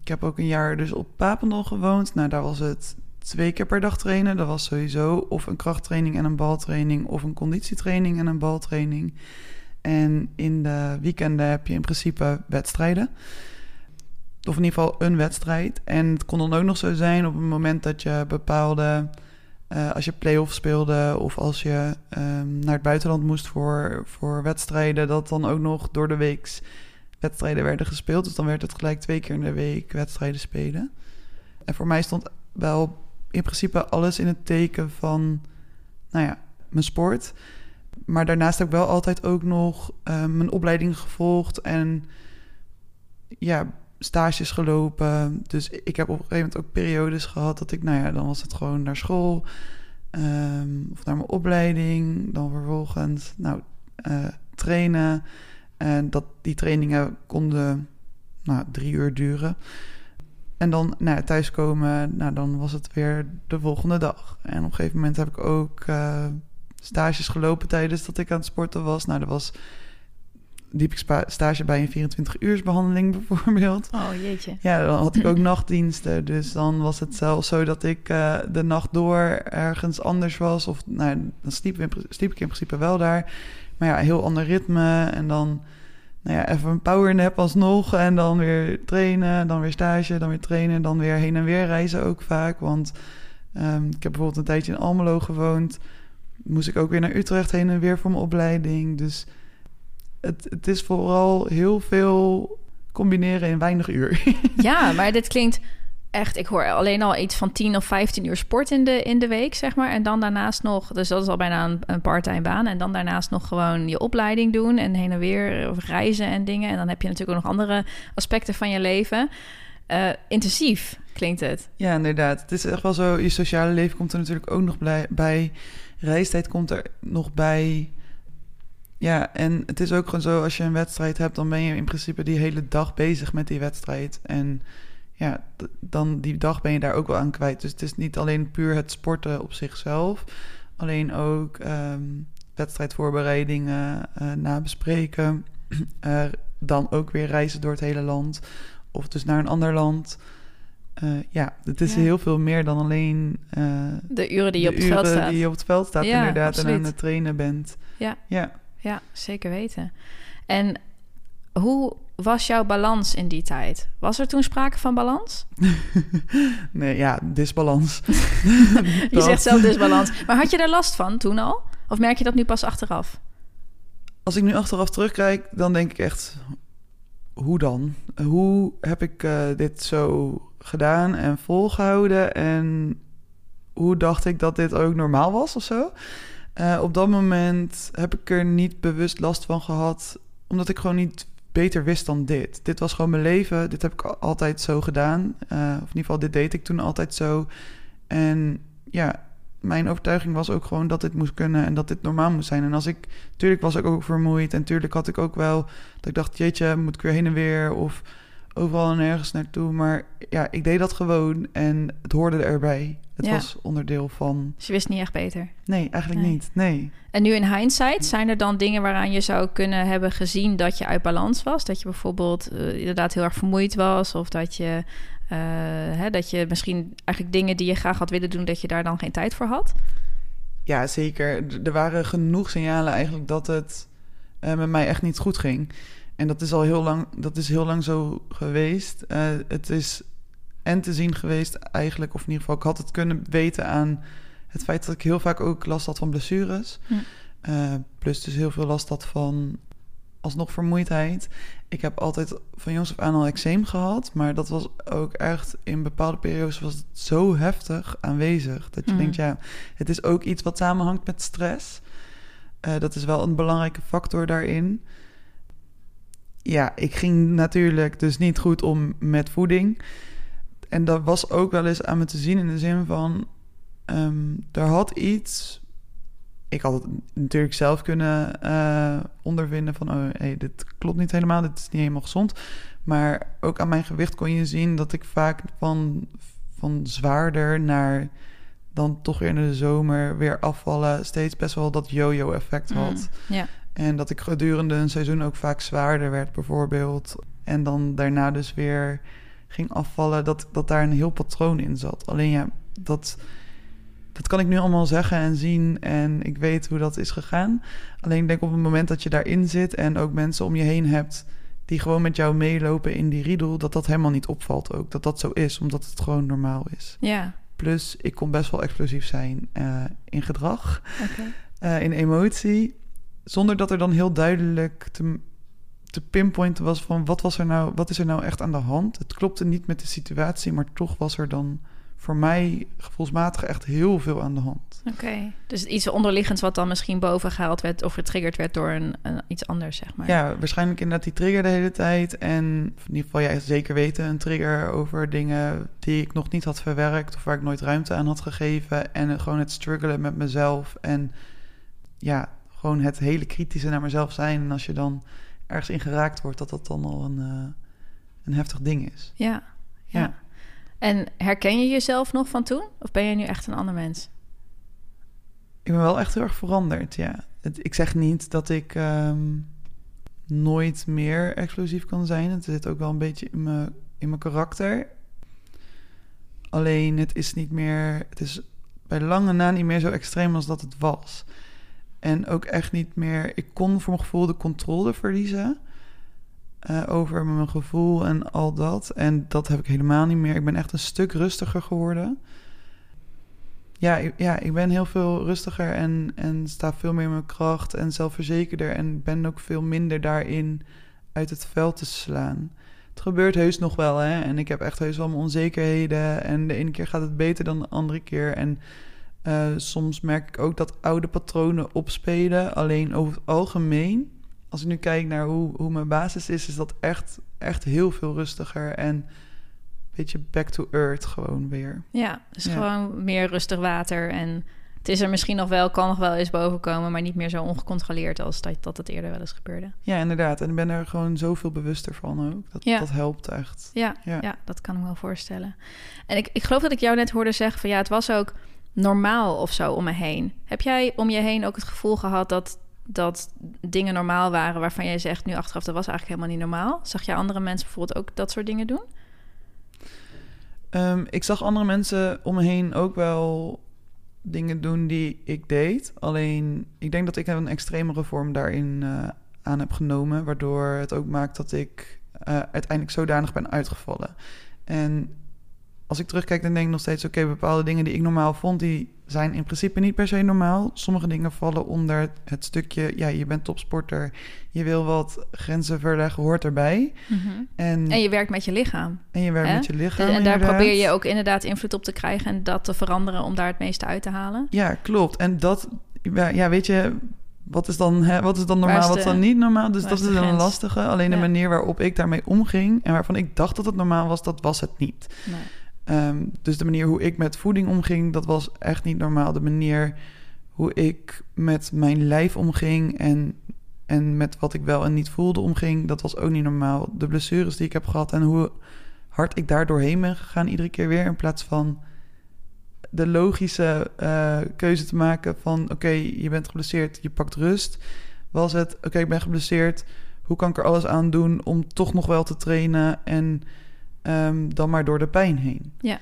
B: Ik heb ook een jaar dus op Papendal gewoond. Nou, daar was het twee keer per dag trainen. Dat was sowieso of een krachttraining en een baltraining... of een conditietraining en een baltraining. En in de weekenden heb je in principe wedstrijden. Of in ieder geval een wedstrijd. En het kon dan ook nog zo zijn op het moment dat je bepaalde... eh, als je play-off speelde of als je ehm, naar het buitenland moest voor, voor wedstrijden... dat dan ook nog door de weeks wedstrijden werden gespeeld. Dus dan werd het gelijk twee keer in de week wedstrijden spelen. En voor mij stond wel in principe alles in het teken van, nou ja, mijn sport. Maar daarnaast heb ik wel altijd ook nog eh, mijn opleiding gevolgd en ja, stages gelopen. Dus ik heb op een gegeven moment ook periodes gehad dat ik, nou ja, dan was het gewoon naar school ehm, of naar mijn opleiding. Dan vervolgens, nou, eh, trainen. En dat die trainingen konden nou, drie uur duren. En dan nou, ja, thuiskomen, nou, dan was het weer de volgende dag. En op een gegeven moment heb ik ook eh, stages gelopen tijdens dat ik aan het sporten was. Nou, dat was liep ik stage bij een 24-uursbehandeling bijvoorbeeld.
A: Oh jeetje.
B: Ja, dan had ik ook nachtdiensten. Dus dan was het zelfs zo dat ik eh, de nacht door ergens anders was. Of nou, dan sliep, in sliep ik in principe wel daar. Maar ja, heel ander ritme. En dan nou ja, even een powernap alsnog. En dan weer trainen, dan weer stage, dan weer trainen. Dan weer heen en weer reizen ook vaak. Want ehm, ik heb bijvoorbeeld een tijdje in Almelo gewoond. Moest ik ook weer naar Utrecht heen en weer voor mijn opleiding. Dus het, het is vooral heel veel combineren in weinig uur.
A: Ja, maar dit klinkt echt... Ik hoor alleen al iets van 10 of 15 uur sport in de, in de week, zeg maar. En dan daarnaast nog... Dus dat is al bijna een, een part-time baan. En dan daarnaast nog gewoon je opleiding doen... en heen en weer of reizen en dingen. En dan heb je natuurlijk ook nog andere aspecten van je leven. Eh, intensief klinkt het.
B: Ja, inderdaad. Het is echt wel zo. Je sociale leven komt er natuurlijk ook nog bij. Reistijd komt er nog bij. Ja, en het is ook gewoon zo, als je een wedstrijd hebt, dan ben je in principe die hele dag bezig met die wedstrijd. En ja, dan die dag ben je daar ook wel aan kwijt. Dus het is niet alleen puur het sporten op zichzelf, alleen ook ehm, wedstrijdvoorbereidingen, eh nabespreken. Eh, dan ook weer reizen door het hele land. Of dus naar een ander land. Eh, ja, het is
A: Ja.
B: heel veel meer dan alleen
A: De uren die je op het veld
B: uren
A: staat.
B: die je op het veld staat,
A: Ja,
B: inderdaad. En aan het trainen bent.
A: Ja.
B: Ja.
A: Ja, zeker weten. En hoe was jouw balans in die tijd? Was er toen sprake van balans?
B: nee, ja, disbalans.
A: Je zegt zelf disbalans. Maar had je daar last van toen al? Of merk je dat nu pas achteraf?
B: Als ik nu achteraf terugkijk, dan denk ik echt... hoe dan? Hoe heb ik eh, dit zo gedaan en volgehouden? En hoe dacht ik dat dit ook normaal was of zo? Eh, op dat moment heb ik er niet bewust last van gehad, omdat ik gewoon niet beter wist dan dit. Dit was gewoon mijn leven. Dit heb ik altijd zo gedaan. Uh, of in ieder geval, dit deed ik toen altijd zo. En ja, mijn overtuiging was ook gewoon dat dit moest kunnen en dat dit normaal moest zijn. En als ik, tuurlijk was ik ook vermoeid en tuurlijk had ik ook wel dat ik dacht, jeetje, moet ik weer heen en weer of overal en ergens naartoe. Maar ja, ik deed dat gewoon en het hoorde erbij. Het
A: Ja.
B: was onderdeel van.
A: Dus je wist niet echt beter.
B: Nee, eigenlijk
A: Nee.
B: niet. Nee.
A: En nu in hindsight, zijn er dan dingen waaraan je zou kunnen hebben gezien dat je uit balans was? Dat je bijvoorbeeld eh, inderdaad heel erg vermoeid was, of dat je, eh, hè, dat je misschien eigenlijk dingen die je graag had willen doen, dat je daar dan geen tijd voor had?
B: Ja, zeker. Er waren genoeg signalen eigenlijk dat het eh, met mij echt niet goed ging. En dat is al heel lang, dat is heel lang zo geweest. Eh, het is en te zien geweest eigenlijk, of in ieder geval, ik had het kunnen weten aan het feit dat ik heel vaak ook last had van blessures.
A: Hm.
B: Eh, plus dus heel veel last had van alsnog vermoeidheid. Ik heb altijd van jongs af aan al eczeem gehad, maar dat was ook echt in bepaalde periodes was het zo heftig aanwezig dat je
A: Mhm.
B: denkt, ja, het is ook iets wat samenhangt met stress. Eh, dat is wel een belangrijke factor daarin. Ja, ik ging natuurlijk dus niet goed om met voeding. En dat was ook wel eens aan me te zien in de zin van... ehm, er had iets... Ik had het natuurlijk zelf kunnen eh, ondervinden van... oh, hey, dit klopt niet helemaal, dit is niet helemaal gezond. Maar ook aan mijn gewicht kon je zien dat ik vaak van, van zwaarder naar... dan toch weer in de zomer weer afvallen... steeds best wel dat yo-yo effect had.
A: Mm.
B: En dat ik gedurende een seizoen ook vaak zwaarder werd, bijvoorbeeld. En dan daarna dus weer ging afvallen, dat, dat daar een heel patroon in zat. Alleen ja, dat, dat kan ik nu allemaal zeggen en zien. En ik weet hoe dat is gegaan. Alleen ik denk op het moment dat je daarin zit en ook mensen om je heen hebt die gewoon met jou meelopen in die riedel, dat dat helemaal niet opvalt ook. Dat dat zo is, omdat het gewoon normaal is.
A: Ja,
B: Plus, ik kon best wel explosief zijn eh, in gedrag
A: oké.
B: eh, in emotie. Zonder dat er dan heel duidelijk te, te pinpointen was van wat was er nou, wat is er nou echt aan de hand. Het klopte niet met de situatie, maar toch was er dan voor mij gevoelsmatig echt heel veel aan de hand.
A: Oké. Dus iets onderliggends wat dan misschien boven gehaald werd of getriggerd werd door een, een- iets anders, zeg maar.
B: Ja, waarschijnlijk inderdaad die trigger de hele tijd. En in ieder geval, jij zeker weten, een trigger over dingen die ik nog niet had verwerkt of waar ik nooit ruimte aan had gegeven. En gewoon het struggelen met mezelf en ja, gewoon het hele kritische naar mezelf zijn. En als je dan ergens in geraakt wordt, dat dat dan al een, eh, een heftig ding is.
A: Ja, ja.
B: Ja.
A: En herken je jezelf nog van toen? Of ben je nu echt een ander mens?
B: Ik ben wel echt heel erg veranderd, ja. Het, ik zeg niet dat ik ehm, nooit meer explosief kan zijn. Het zit ook wel een beetje in mijn, in mijn karakter. Alleen het is niet meer... Het is bij lange na niet meer zo extreem als dat het was. En ook echt niet meer... Ik kon voor mijn gevoel de controle verliezen... eh, over mijn gevoel en al dat. En dat heb ik helemaal niet meer. Ik ben echt een stuk rustiger geworden. Ja, ik, ja, ik ben heel veel rustiger en, en sta veel meer in mijn kracht en zelfverzekerder. En ben ook veel minder daarin uit het veld te slaan. Het gebeurt heus nog wel, hè. En ik heb echt heus wel mijn onzekerheden. En de ene keer gaat het beter dan de andere keer. En eh, soms merk ik ook dat oude patronen opspelen. Alleen over het algemeen, als ik nu kijk naar hoe, hoe mijn basis is... is dat echt, echt heel veel rustiger en een beetje back to earth gewoon weer.
A: Ja, dus
B: Ja.
A: gewoon meer rustig water. En het is er misschien nog wel, kan nog wel eens boven komen, maar niet meer zo ongecontroleerd als dat, dat het eerder wel eens gebeurde.
B: Ja, inderdaad. En ik ben er gewoon zoveel bewuster van ook. Dat,
A: Ja.
B: dat helpt echt.
A: Ja, ja.
B: Ja.
A: dat kan ik me wel voorstellen. En ik, ik geloof dat ik jou net hoorde zeggen van ja, het was ook normaal of zo om me heen. Heb jij om je heen ook het gevoel gehad dat, dat dingen normaal waren waarvan jij zegt nu achteraf dat was eigenlijk helemaal niet normaal? Zag je andere mensen bijvoorbeeld ook dat soort dingen doen?
B: Ehm, ik zag andere mensen om me heen ook wel dingen doen die ik deed. Alleen, ik denk dat ik een extremere vorm daarin eh, aan heb genomen. Waardoor het ook maakt dat ik eh, uiteindelijk zodanig ben uitgevallen. En als ik terugkijk, dan denk ik nog steeds... oké, bepaalde dingen die ik normaal vond... die zijn in principe niet per se normaal. Sommige dingen vallen onder het stukje... ja, je bent topsporter, je wil wat grenzen verleggen, hoort erbij.
A: Mhm.
B: En,
A: En je werkt met je lichaam.
B: en je werkt
A: hè?
B: met je lichaam,
A: en daar probeer je ook inderdaad invloed op te krijgen en dat te veranderen om daar het meeste uit te halen.
B: Ja, klopt. En dat, ja, weet je, wat is dan, hè, wat is dan normaal,
A: is
B: wat is dan niet normaal? Dus dat
A: is
B: een lastige. Alleen de
A: Ja.
B: manier waarop ik daarmee omging en waarvan ik dacht dat het normaal was, dat was het niet.
A: Nee.
B: Ehm, dus de manier hoe ik met voeding omging, dat was echt niet normaal. De manier hoe ik met mijn lijf omging en, en met wat ik wel en niet voelde omging, dat was ook niet normaal. De blessures die ik heb gehad en hoe hard ik daar doorheen ben gegaan iedere keer weer, in plaats van de logische eh, keuze te maken van oké, je bent geblesseerd, je pakt rust. Was het oké, ik ben geblesseerd, hoe kan ik er alles aan doen om toch nog wel te trainen en ehm, dan maar door de pijn heen.
A: Ja.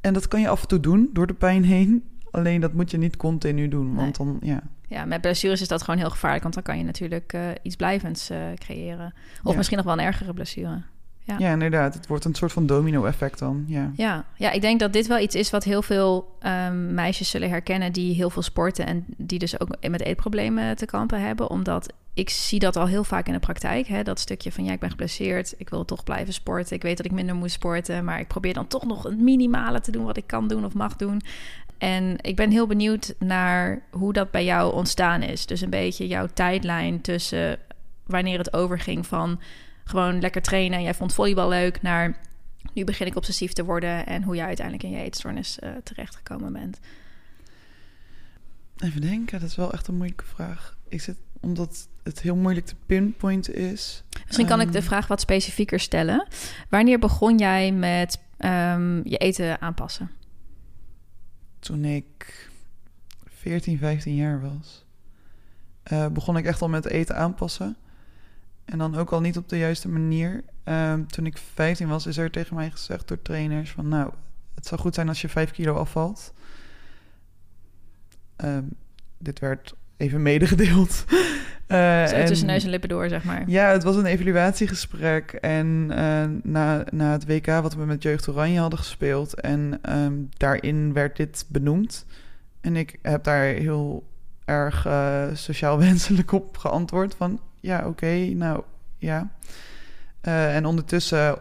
B: En dat kan je af en toe doen, door de pijn heen. Alleen dat moet je niet continu doen, want dan, ja.
A: Ja, met blessures is dat gewoon heel gevaarlijk, want dan kan je natuurlijk eh, iets blijvends eh, creëren. Of
B: Ja.
A: misschien nog wel een ergere blessure. Ja.
B: ja. inderdaad. Het wordt een soort van domino-effect dan, ja.
A: Ja, ja, ik denk dat dit wel iets is wat heel veel ehm, meisjes zullen herkennen die heel veel sporten en die dus ook met eetproblemen te kampen hebben. Omdat ik zie dat al heel vaak in de praktijk. Hè? Dat stukje van ja, ik ben geblesseerd, ik wil toch blijven sporten. Ik weet dat ik minder moet sporten, maar ik probeer dan toch nog het minimale te doen wat ik kan doen of mag doen. En ik ben heel benieuwd naar hoe dat bij jou ontstaan is. Dus een beetje jouw tijdlijn tussen wanneer het overging van gewoon lekker trainen en jij vond volleybal leuk naar nu begin ik obsessief te worden en hoe je uiteindelijk in je eetstoornis eh, terechtgekomen bent.
B: Even denken, dat is wel echt een moeilijke vraag. Ik zit, omdat het heel moeilijk te pinpointen is.
A: Misschien kan ik de
B: Ehm,
A: vraag wat specifieker stellen. Wanneer begon jij met ehm, je eten aanpassen?
B: Toen ik 14, 15 jaar was, eh, begon ik echt al met eten aanpassen. En dan ook al niet op de juiste manier. Ehm, toen ik 15 was, is er tegen mij gezegd door trainers van... nou, het zou goed zijn als je 5 kilo afvalt. Dit werd even medegedeeld.
A: Zo
B: en-
A: tussen neus en lippen door, zeg maar.
B: ja, het was een evaluatiegesprek. En eh, na, na het WK wat we met Jeugd Oranje hadden gespeeld. En ehm, daarin werd dit benoemd. En ik heb daar heel erg eh, sociaal wenselijk op geantwoord. Van ja, oké, nou ja. Eh, en ondertussen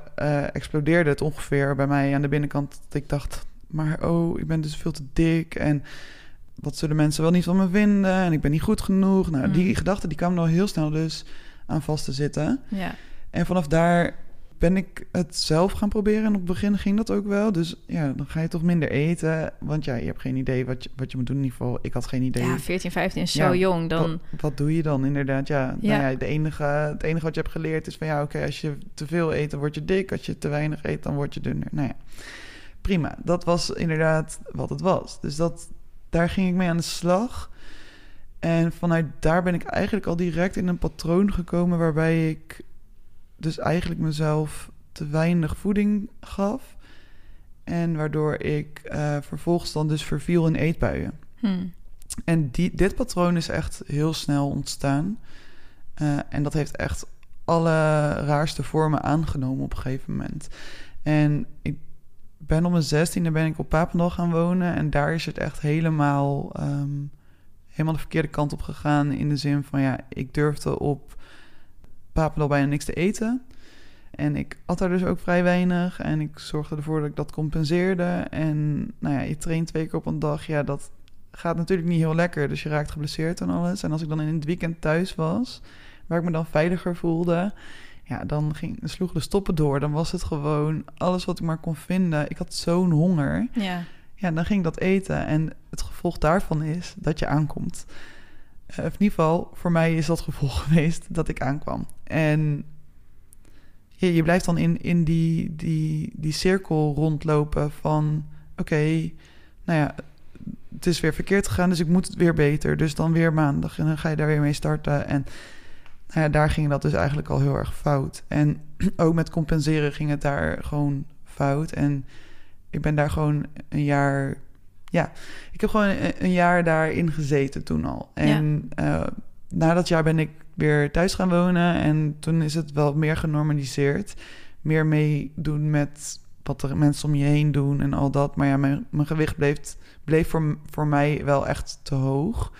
B: explodeerde het ongeveer bij mij aan de binnenkant. Dat ik dacht, maar oh, ik ben dus veel te dik. En wat zullen mensen wel niet van me vinden? En ik ben niet goed genoeg. Nou,
A: Mm.
B: die gedachten die kwamen al heel snel dus aan vast te zitten.
A: Ja.
B: En vanaf daar ben ik het zelf gaan proberen. En op het begin ging dat ook wel. Dus ja, dan ga je toch minder eten. Want ja, je hebt geen idee wat je, wat je moet doen in ieder geval. Ik had geen idee.
A: ja, 14, 15 is zo
B: Ja,
A: jong. Dan,
B: Wat, wat doe je dan inderdaad? Ja,
A: Ja.
B: Nou ja de enige, het enige wat je hebt geleerd is van ja, oké, als je te veel eet, dan word je dik. Als je te weinig eet, dan word je dunner. Nou ja, prima. Dat was inderdaad wat het was. Dus dat, daar ging ik mee aan de slag. En vanuit daar ben ik eigenlijk al direct in een patroon gekomen waarbij ik dus eigenlijk mezelf te weinig voeding gaf. En waardoor ik eh, vervolgens dan dus verviel in eetbuien.
A: Hm.
B: En die, dit patroon is echt heel snel ontstaan. Eh, en dat heeft echt alle raarste vormen aangenomen op een gegeven moment. En ik ben op mijn zestiende ben ik op Papendal gaan wonen. En daar is het echt helemaal, ehm, helemaal de verkeerde kant op gegaan. In de zin van, ja, ik durfde op Papendal bijna niks te eten. En ik at daar dus ook vrij weinig. En ik zorgde ervoor dat ik dat compenseerde. En nou ja, je traint twee keer op een dag. Ja, dat gaat natuurlijk niet heel lekker. Dus je raakt geblesseerd en alles. En als ik dan in het weekend thuis was, waar ik me dan veiliger voelde, ja, dan ging, sloegen de stoppen door. Dan was het gewoon alles wat ik maar kon vinden. Ik had zo'n honger.
A: Ja.
B: Ja, dan ging ik dat eten. En het gevolg daarvan is dat je aankomt. Eh, in ieder geval, voor mij is dat gevolg geweest dat ik aankwam. En je, je blijft dan in, in die, die, die cirkel rondlopen van... oké, nou ja, het is weer verkeerd gegaan, dus ik moet het weer beter. Dus dan weer maandag en dan ga je daar weer mee starten. En nou ja, daar ging dat dus eigenlijk al heel erg fout. En ook met compenseren ging het daar gewoon fout. En ik ben daar gewoon een jaar... Ja, ik heb gewoon een, jaar daarin gezeten toen al. En eh, na dat jaar ben ik weer thuis gaan wonen. En toen is het wel meer genormaliseerd. Meer meedoen met wat er mensen om je heen doen en al dat. Maar ja, mijn, mijn gewicht bleef, bleef voor, voor mij wel echt te hoog.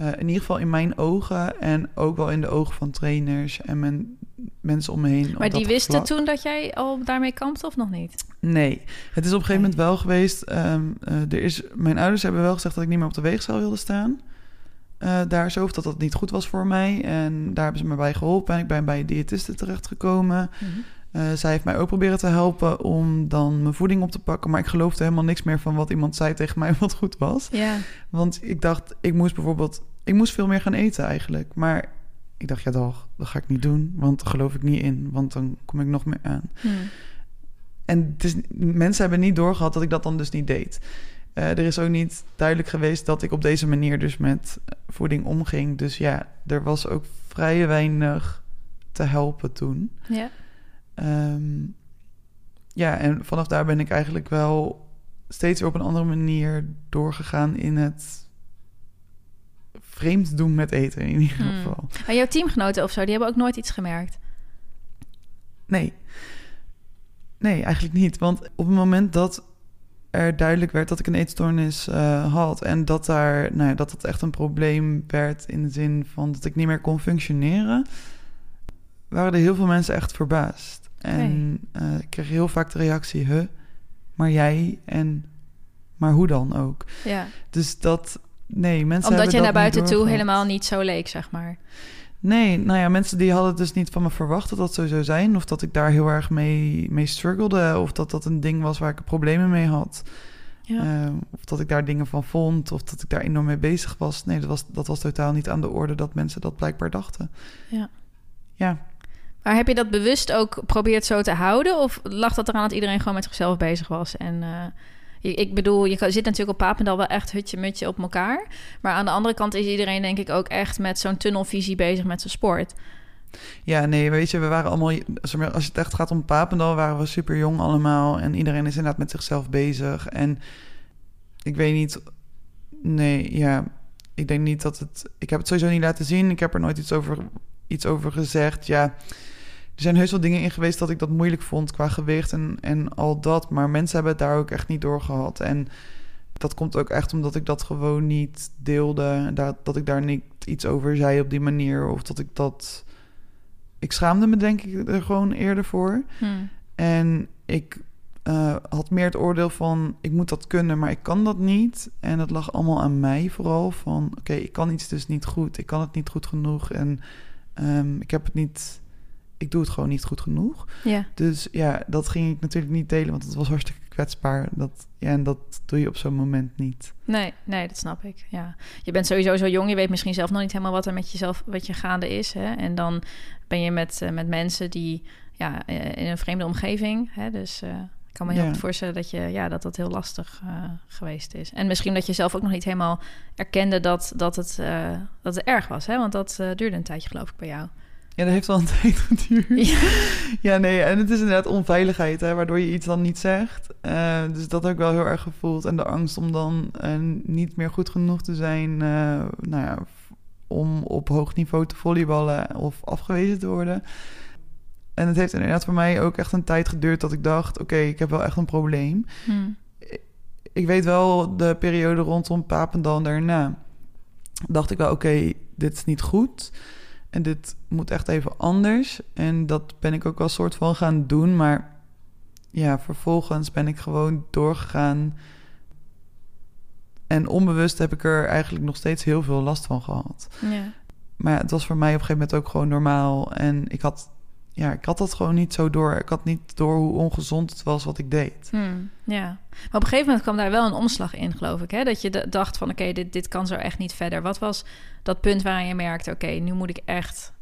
B: Eh, in ieder geval in mijn ogen en ook wel in de ogen van trainers en men, mensen om me heen.
A: Maar die wisten
B: vlak.
A: toen dat jij al daarmee kampte of nog niet?
B: Nee, het is op een gegeven moment wel geweest. ehm, eh, er is, mijn ouders hebben wel gezegd dat ik niet meer op de weegschaal wilde staan. Eh, daar zo, of dat dat niet goed was voor mij. En daar hebben ze me bij geholpen. En ik ben bij een diëtiste terechtgekomen. Eh zij heeft mij ook proberen te helpen om dan mijn voeding op te pakken. Maar ik geloofde helemaal niks meer van wat iemand zei tegen mij wat goed was.
A: Ja,
B: Want ik dacht, ik moest bijvoorbeeld... Ik moest veel meer gaan eten eigenlijk. Maar ik dacht, ja toch, dat ga ik niet doen. Want daar geloof ik niet in. Want dan kom ik nog meer aan.
A: Hm.
B: En het is, mensen hebben niet doorgehad dat ik dat dan dus niet deed. Eh, er is ook niet duidelijk geweest dat ik op deze manier dus met voeding omging. Dus ja, er was ook vrij weinig te helpen toen.
A: ja.
B: Ehm, ja, en vanaf daar ben ik eigenlijk wel steeds weer op een andere manier doorgegaan in het vreemd doen met eten in ieder
A: Hmm.
B: geval.
A: En jouw teamgenoten of zo, die hebben ook nooit iets gemerkt.
B: Nee. Nee, eigenlijk niet. Want op het moment dat er duidelijk werd dat ik een eetstoornis eh, had... en dat, daar, nou ja, dat het echt een probleem werd in de zin van dat ik niet meer kon functioneren... waren er heel veel mensen echt verbaasd. En eh, ik kreeg heel vaak de reactie, huh, maar jij en... Maar hoe dan ook?
A: Ja.
B: Dus dat... Nee, mensen
A: Omdat je naar buiten toe helemaal niet zo leek, zeg maar.
B: Nee, nou ja, mensen die hadden dus niet van me verwacht dat dat zo zou zijn. Of dat ik daar heel erg mee, mee struggelde. Of dat dat een ding was waar ik problemen mee had.
A: Ja.
B: Eh, of dat ik daar dingen van vond. Of dat ik daar enorm mee bezig was. Nee, dat was, dat was totaal niet aan de orde dat mensen dat blijkbaar dachten.
A: Ja.
B: Ja,
A: Maar heb je dat bewust ook geprobeerd zo te houden? Of lag dat eraan dat iedereen gewoon met zichzelf bezig was? En eh, ik bedoel, je zit natuurlijk op Papendal wel echt hutje-mutje op elkaar. Maar aan de andere kant is iedereen denk ik ook echt met zo'n tunnelvisie bezig met zijn sport.
B: ja, nee, weet je, we waren allemaal... Als het echt gaat om Papendal, waren we super jong allemaal. En iedereen is inderdaad met zichzelf bezig. En ik weet niet... Nee, ja, ik denk niet dat het... Ik heb het sowieso niet laten zien. Ik heb er nooit iets over, iets over gezegd. Ja, er zijn heus wel dingen in geweest dat ik dat moeilijk vond qua gewicht en, en al dat. Maar mensen hebben het daar ook echt niet door gehad. En dat komt ook echt omdat ik dat gewoon niet deelde. Dat, dat ik daar niet iets over zei op die manier. Of dat ik dat... Ik schaamde me denk ik er gewoon eerder voor.
A: Hm.
B: En ik eh, had meer het oordeel van... ik moet dat kunnen, maar ik kan dat niet. En dat lag allemaal aan mij vooral. Van oké, ik kan iets dus niet goed. Ik kan het niet goed genoeg. En ehm, ik heb het niet... Ik doe het gewoon niet goed genoeg.
A: Ja.
B: Dus ja, dat ging ik natuurlijk niet delen... want het was hartstikke kwetsbaar. Dat, ja, en dat doe je op zo'n moment niet.
A: Nee, nee, dat snap ik. Ja. Je bent sowieso zo jong, je weet misschien zelf nog niet helemaal wat er met jezelf, wat je gaande is. Hè? En dan ben je met, eh, met mensen die ja, eh, in een vreemde omgeving. Hè? Dus eh, ik kan me heel
B: Ja.
A: goed voorstellen dat, je, ja, dat dat heel lastig geweest is. En misschien dat je zelf ook nog niet helemaal erkende dat, dat, het, dat het erg was. Hè? Want dat duurde een tijdje, geloof ik, bij jou.
B: Ja, dat heeft wel een tijd geduurd.
A: Ja.
B: Ja, nee, en het is inderdaad onveiligheid, hè, waardoor je iets dan niet zegt. Eh, dus dat heb ik wel heel erg gevoeld. En de angst om dan eh, niet meer goed genoeg te zijn, eh, nou ja, om op hoog niveau te volleyballen of afgewezen te worden. En het heeft inderdaad voor mij ook echt een tijd geduurd dat ik dacht, oké, ik heb wel echt een probleem.
A: Hm.
B: Ik weet wel, de periode rondom Papendal en daarna dacht ik wel, oké, dit is niet goed. En dit moet echt even anders. En dat ben ik ook wel soort van gaan doen. Maar ja, vervolgens ben ik gewoon doorgegaan. En onbewust heb ik er eigenlijk nog steeds heel veel last van gehad.
A: Ja.
B: Maar het was voor mij op een gegeven moment ook gewoon normaal. En ik had, ja, ik had dat gewoon niet zo door. Ik had niet door hoe ongezond het was wat ik deed.
A: Hm, ja, maar op een gegeven moment kwam daar wel een omslag in, geloof ik. Hè? Dat je dacht van, oké, dit, dit kan zo echt niet verder. Wat was dat punt waarin je merkte... oké, nu moet ik echt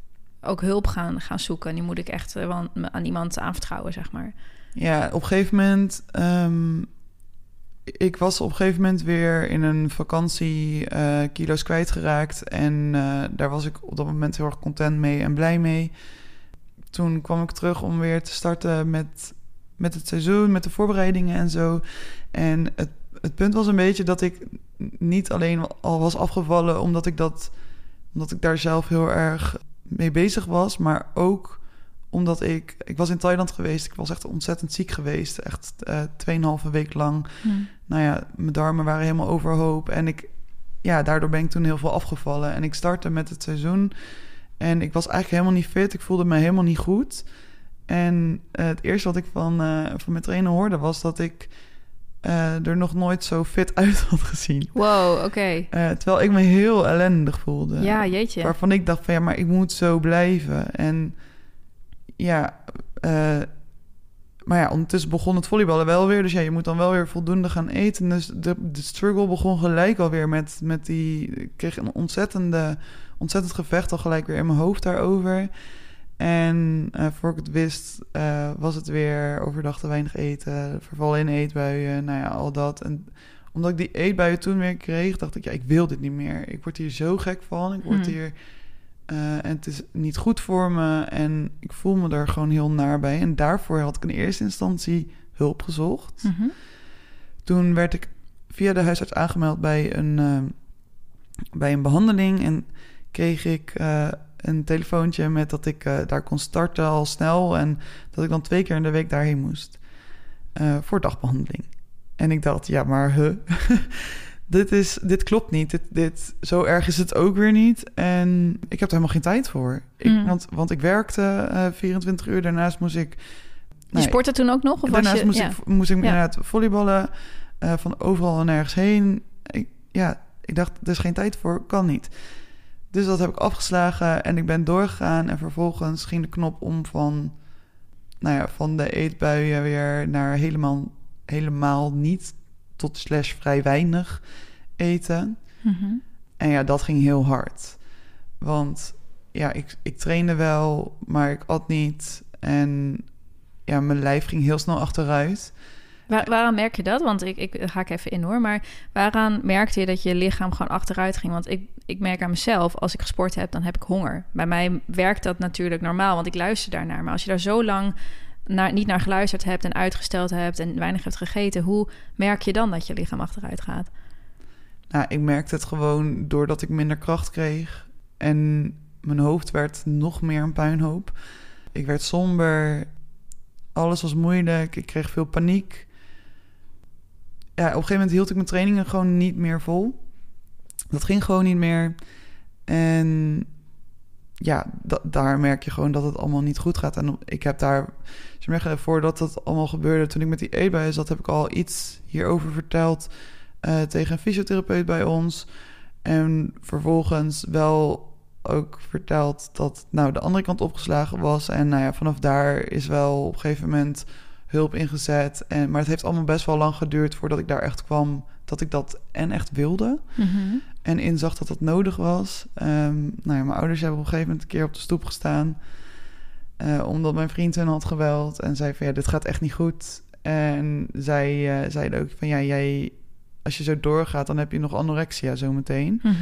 A: ook hulp gaan, gaan zoeken. Nu moet ik echt eh, aan iemand aanvertrouwen, zeg maar.
B: Ja, op een gegeven moment. ehm, ik was op een gegeven moment weer in een vakantie eh, kilo's kwijtgeraakt. En eh, daar was ik op dat moment heel erg content mee en blij mee. Toen kwam ik terug om weer te starten met, met het seizoen, met de voorbereidingen en zo. En het, het punt was een beetje dat ik niet alleen al was afgevallen omdat ik, dat, omdat ik daar zelf heel erg mee bezig was, maar ook omdat ik... Ik was in Thailand geweest. Ik was echt ontzettend ziek geweest. Echt eh 2,5 week lang. Nou ja, mijn darmen waren helemaal overhoop. En ik... Ja, daardoor ben ik toen heel veel afgevallen. En ik startte met het seizoen. En ik was eigenlijk helemaal niet fit. Ik voelde me helemaal niet goed. En eh, het eerste wat ik van, eh, van mijn trainer hoorde... was dat ik eh, er nog nooit zo fit uit had gezien.
A: Wow, oké.
B: Terwijl ik me heel ellendig voelde.
A: Ja, jeetje.
B: Waarvan ik dacht van ja, maar ik moet zo blijven. En ja, maar ja, ondertussen begon het volleyballen wel weer. Dus ja, je moet dan wel weer voldoende gaan eten. Dus de, de struggle begon gelijk alweer met, met die... Ik kreeg een ontzettende, ontzettend gevecht al gelijk weer in mijn hoofd daarover. En eh, voor ik het wist, eh, was het weer overdag te weinig eten. Vervallen in eetbuien, nou ja, al dat. En omdat ik die eetbuien toen weer kreeg, dacht ik, ja, ik wil dit niet meer. Ik word hier zo gek van. Ik word
A: Hmm.
B: hier... eh, en het is niet goed voor me. En ik voel me er gewoon heel naar bij. En daarvoor had ik in eerste instantie hulp gezocht.
A: Mhm.
B: Toen werd ik via de huisarts aangemeld bij een, bij een behandeling. En kreeg ik eh, een telefoontje met dat ik eh, daar kon starten al snel. En dat ik dan twee keer in de week daarheen moest. eh, voor dagbehandeling. En ik dacht, ja, maar huh? dit, is, dit klopt niet. Dit, dit, zo erg is het ook weer niet. En ik heb er helemaal geen tijd voor. Ik,
A: Mm.
B: want, want ik werkte eh 24 uur. Daarnaast moest ik...
A: Je
B: nou ja,
A: sportte toen ook nog? Of was
B: Daarnaast
A: je,
B: moest,
A: ja.
B: ik, moest ik
A: Ja.
B: inderdaad volleyballen van overal en nergens heen. Ik, ja, ik dacht, er is geen tijd voor, kan niet. Dus dat heb ik afgeslagen en ik ben doorgegaan. En vervolgens ging de knop om van, nou ja, van de eetbuien weer naar helemaal, helemaal niet tot slash vrij weinig eten.
A: Mhm.
B: En ja, dat ging heel hard. Want ja, ik, ik trainde wel, maar ik at niet. En ja, mijn lijf ging heel snel achteruit.
A: Waar, waaraan merk je dat? Want ik, ik haak even in hoor. Maar waaraan merkte je dat je lichaam gewoon achteruit ging? Want ik, ik merk aan mezelf, als ik gesport heb, dan heb ik honger. Bij mij werkt dat natuurlijk normaal, want ik luister daarnaar. Maar als je daar zo lang naar, niet naar geluisterd hebt en uitgesteld hebt en weinig hebt gegeten, hoe merk je dan dat je lichaam achteruit gaat?
B: Nou, ik merkte het gewoon doordat ik minder kracht kreeg. En mijn hoofd werd nog meer een puinhoop. Ik werd somber. Alles was moeilijk. Ik kreeg veel paniek. Ja, op een gegeven moment hield ik mijn trainingen gewoon niet meer vol. Dat ging gewoon niet meer. En ja, da- daar merk je gewoon dat het allemaal niet goed gaat. En ik heb daar, zeggen, voordat dat allemaal gebeurde, toen ik met die eetbuien zat, heb ik al iets hierover verteld eh, tegen een fysiotherapeut bij ons. En vervolgens wel ook verteld dat nou de andere kant opgeslagen was. En nou ja, vanaf daar is wel op een gegeven moment hulp ingezet. En, maar het heeft allemaal best wel lang geduurd voordat ik daar echt kwam. Dat ik dat en echt wilde. En inzag dat dat nodig was. Ehm, nou ja, mijn ouders hebben op een gegeven moment een keer op de stoep gestaan. eh, omdat mijn vriend hun had geweld. En zei van ja, dit gaat echt niet goed. En zij eh, zeiden ook van ja, jij, als je zo doorgaat, dan heb je nog anorexia zometeen.
A: Mhm.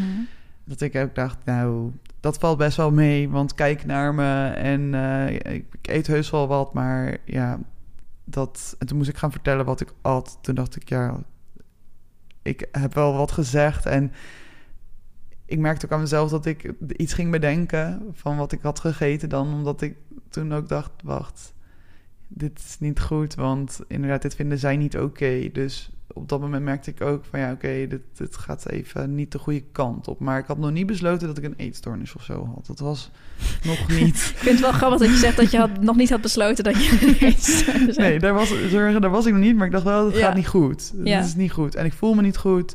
B: Dat ik ook dacht, nou, dat valt best wel mee. Want kijk naar me en eh, ik, ik eet heus wel wat. Maar ja, dat... En toen moest ik gaan vertellen wat ik at. Toen dacht ik, ja, ik heb wel wat gezegd. En ik merkte ook aan mezelf dat ik iets ging bedenken van wat ik had gegeten dan. Omdat ik toen ook dacht, wacht, dit is niet goed. Want inderdaad, dit vinden zij niet oké. Dus op dat moment merkte ik ook van ja, oké, dit, dit gaat even niet de goede kant op. Maar ik had nog niet besloten dat ik een eetstoornis of zo had. Dat was nog niet.
A: Ik vind het wel grappig dat je zegt dat je had, nog niet had besloten dat je...
B: Nee, daar was, zorgen, daar was ik nog niet. Maar ik dacht wel, het
A: Ja.
B: gaat niet goed. Het
A: Ja.
B: is niet goed. En ik voel me niet goed.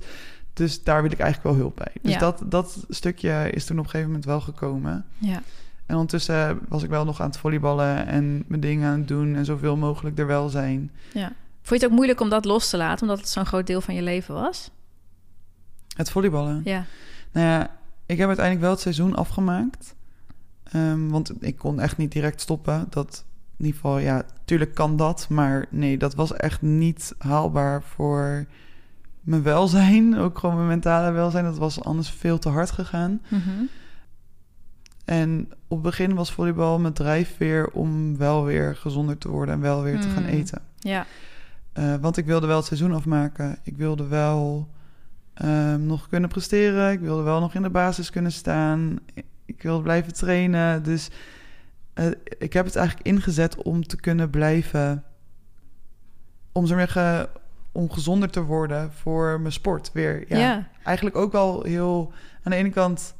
B: Dus daar wil ik eigenlijk wel hulp bij. Dus
A: Ja.
B: dat, dat stukje is toen op een gegeven moment wel gekomen.
A: Ja.
B: En ondertussen was ik wel nog aan het volleyballen en mijn dingen aan het doen en zoveel mogelijk er wel zijn.
A: ja. Vond je het ook moeilijk om dat los te laten, omdat het zo'n groot deel van je leven was?
B: Het volleyballen.
A: Ja.
B: Nou ja, ik heb uiteindelijk wel het seizoen afgemaakt. Ehm, want ik kon echt niet direct stoppen. Dat in ieder geval, ja, tuurlijk kan dat. Maar nee, dat was echt niet haalbaar voor mijn welzijn. Ook gewoon mijn mentale welzijn. Dat was anders veel te hard gegaan.
A: Mhm.
B: En op het begin was volleybal mijn drijfveer om wel weer gezonder te worden en wel weer te gaan
A: Mm.
B: eten.
A: Ja.
B: Eh, want ik wilde wel het seizoen afmaken. Ik wilde wel ehm, nog kunnen presteren. Ik wilde wel nog in de basis kunnen staan. Ik wilde blijven trainen. Dus eh, ik heb het eigenlijk ingezet om te kunnen blijven... Om zo zeggen, om gezonder te worden voor mijn sport weer. Ja,
A: Ja.
B: Eigenlijk ook wel heel... Aan de ene kant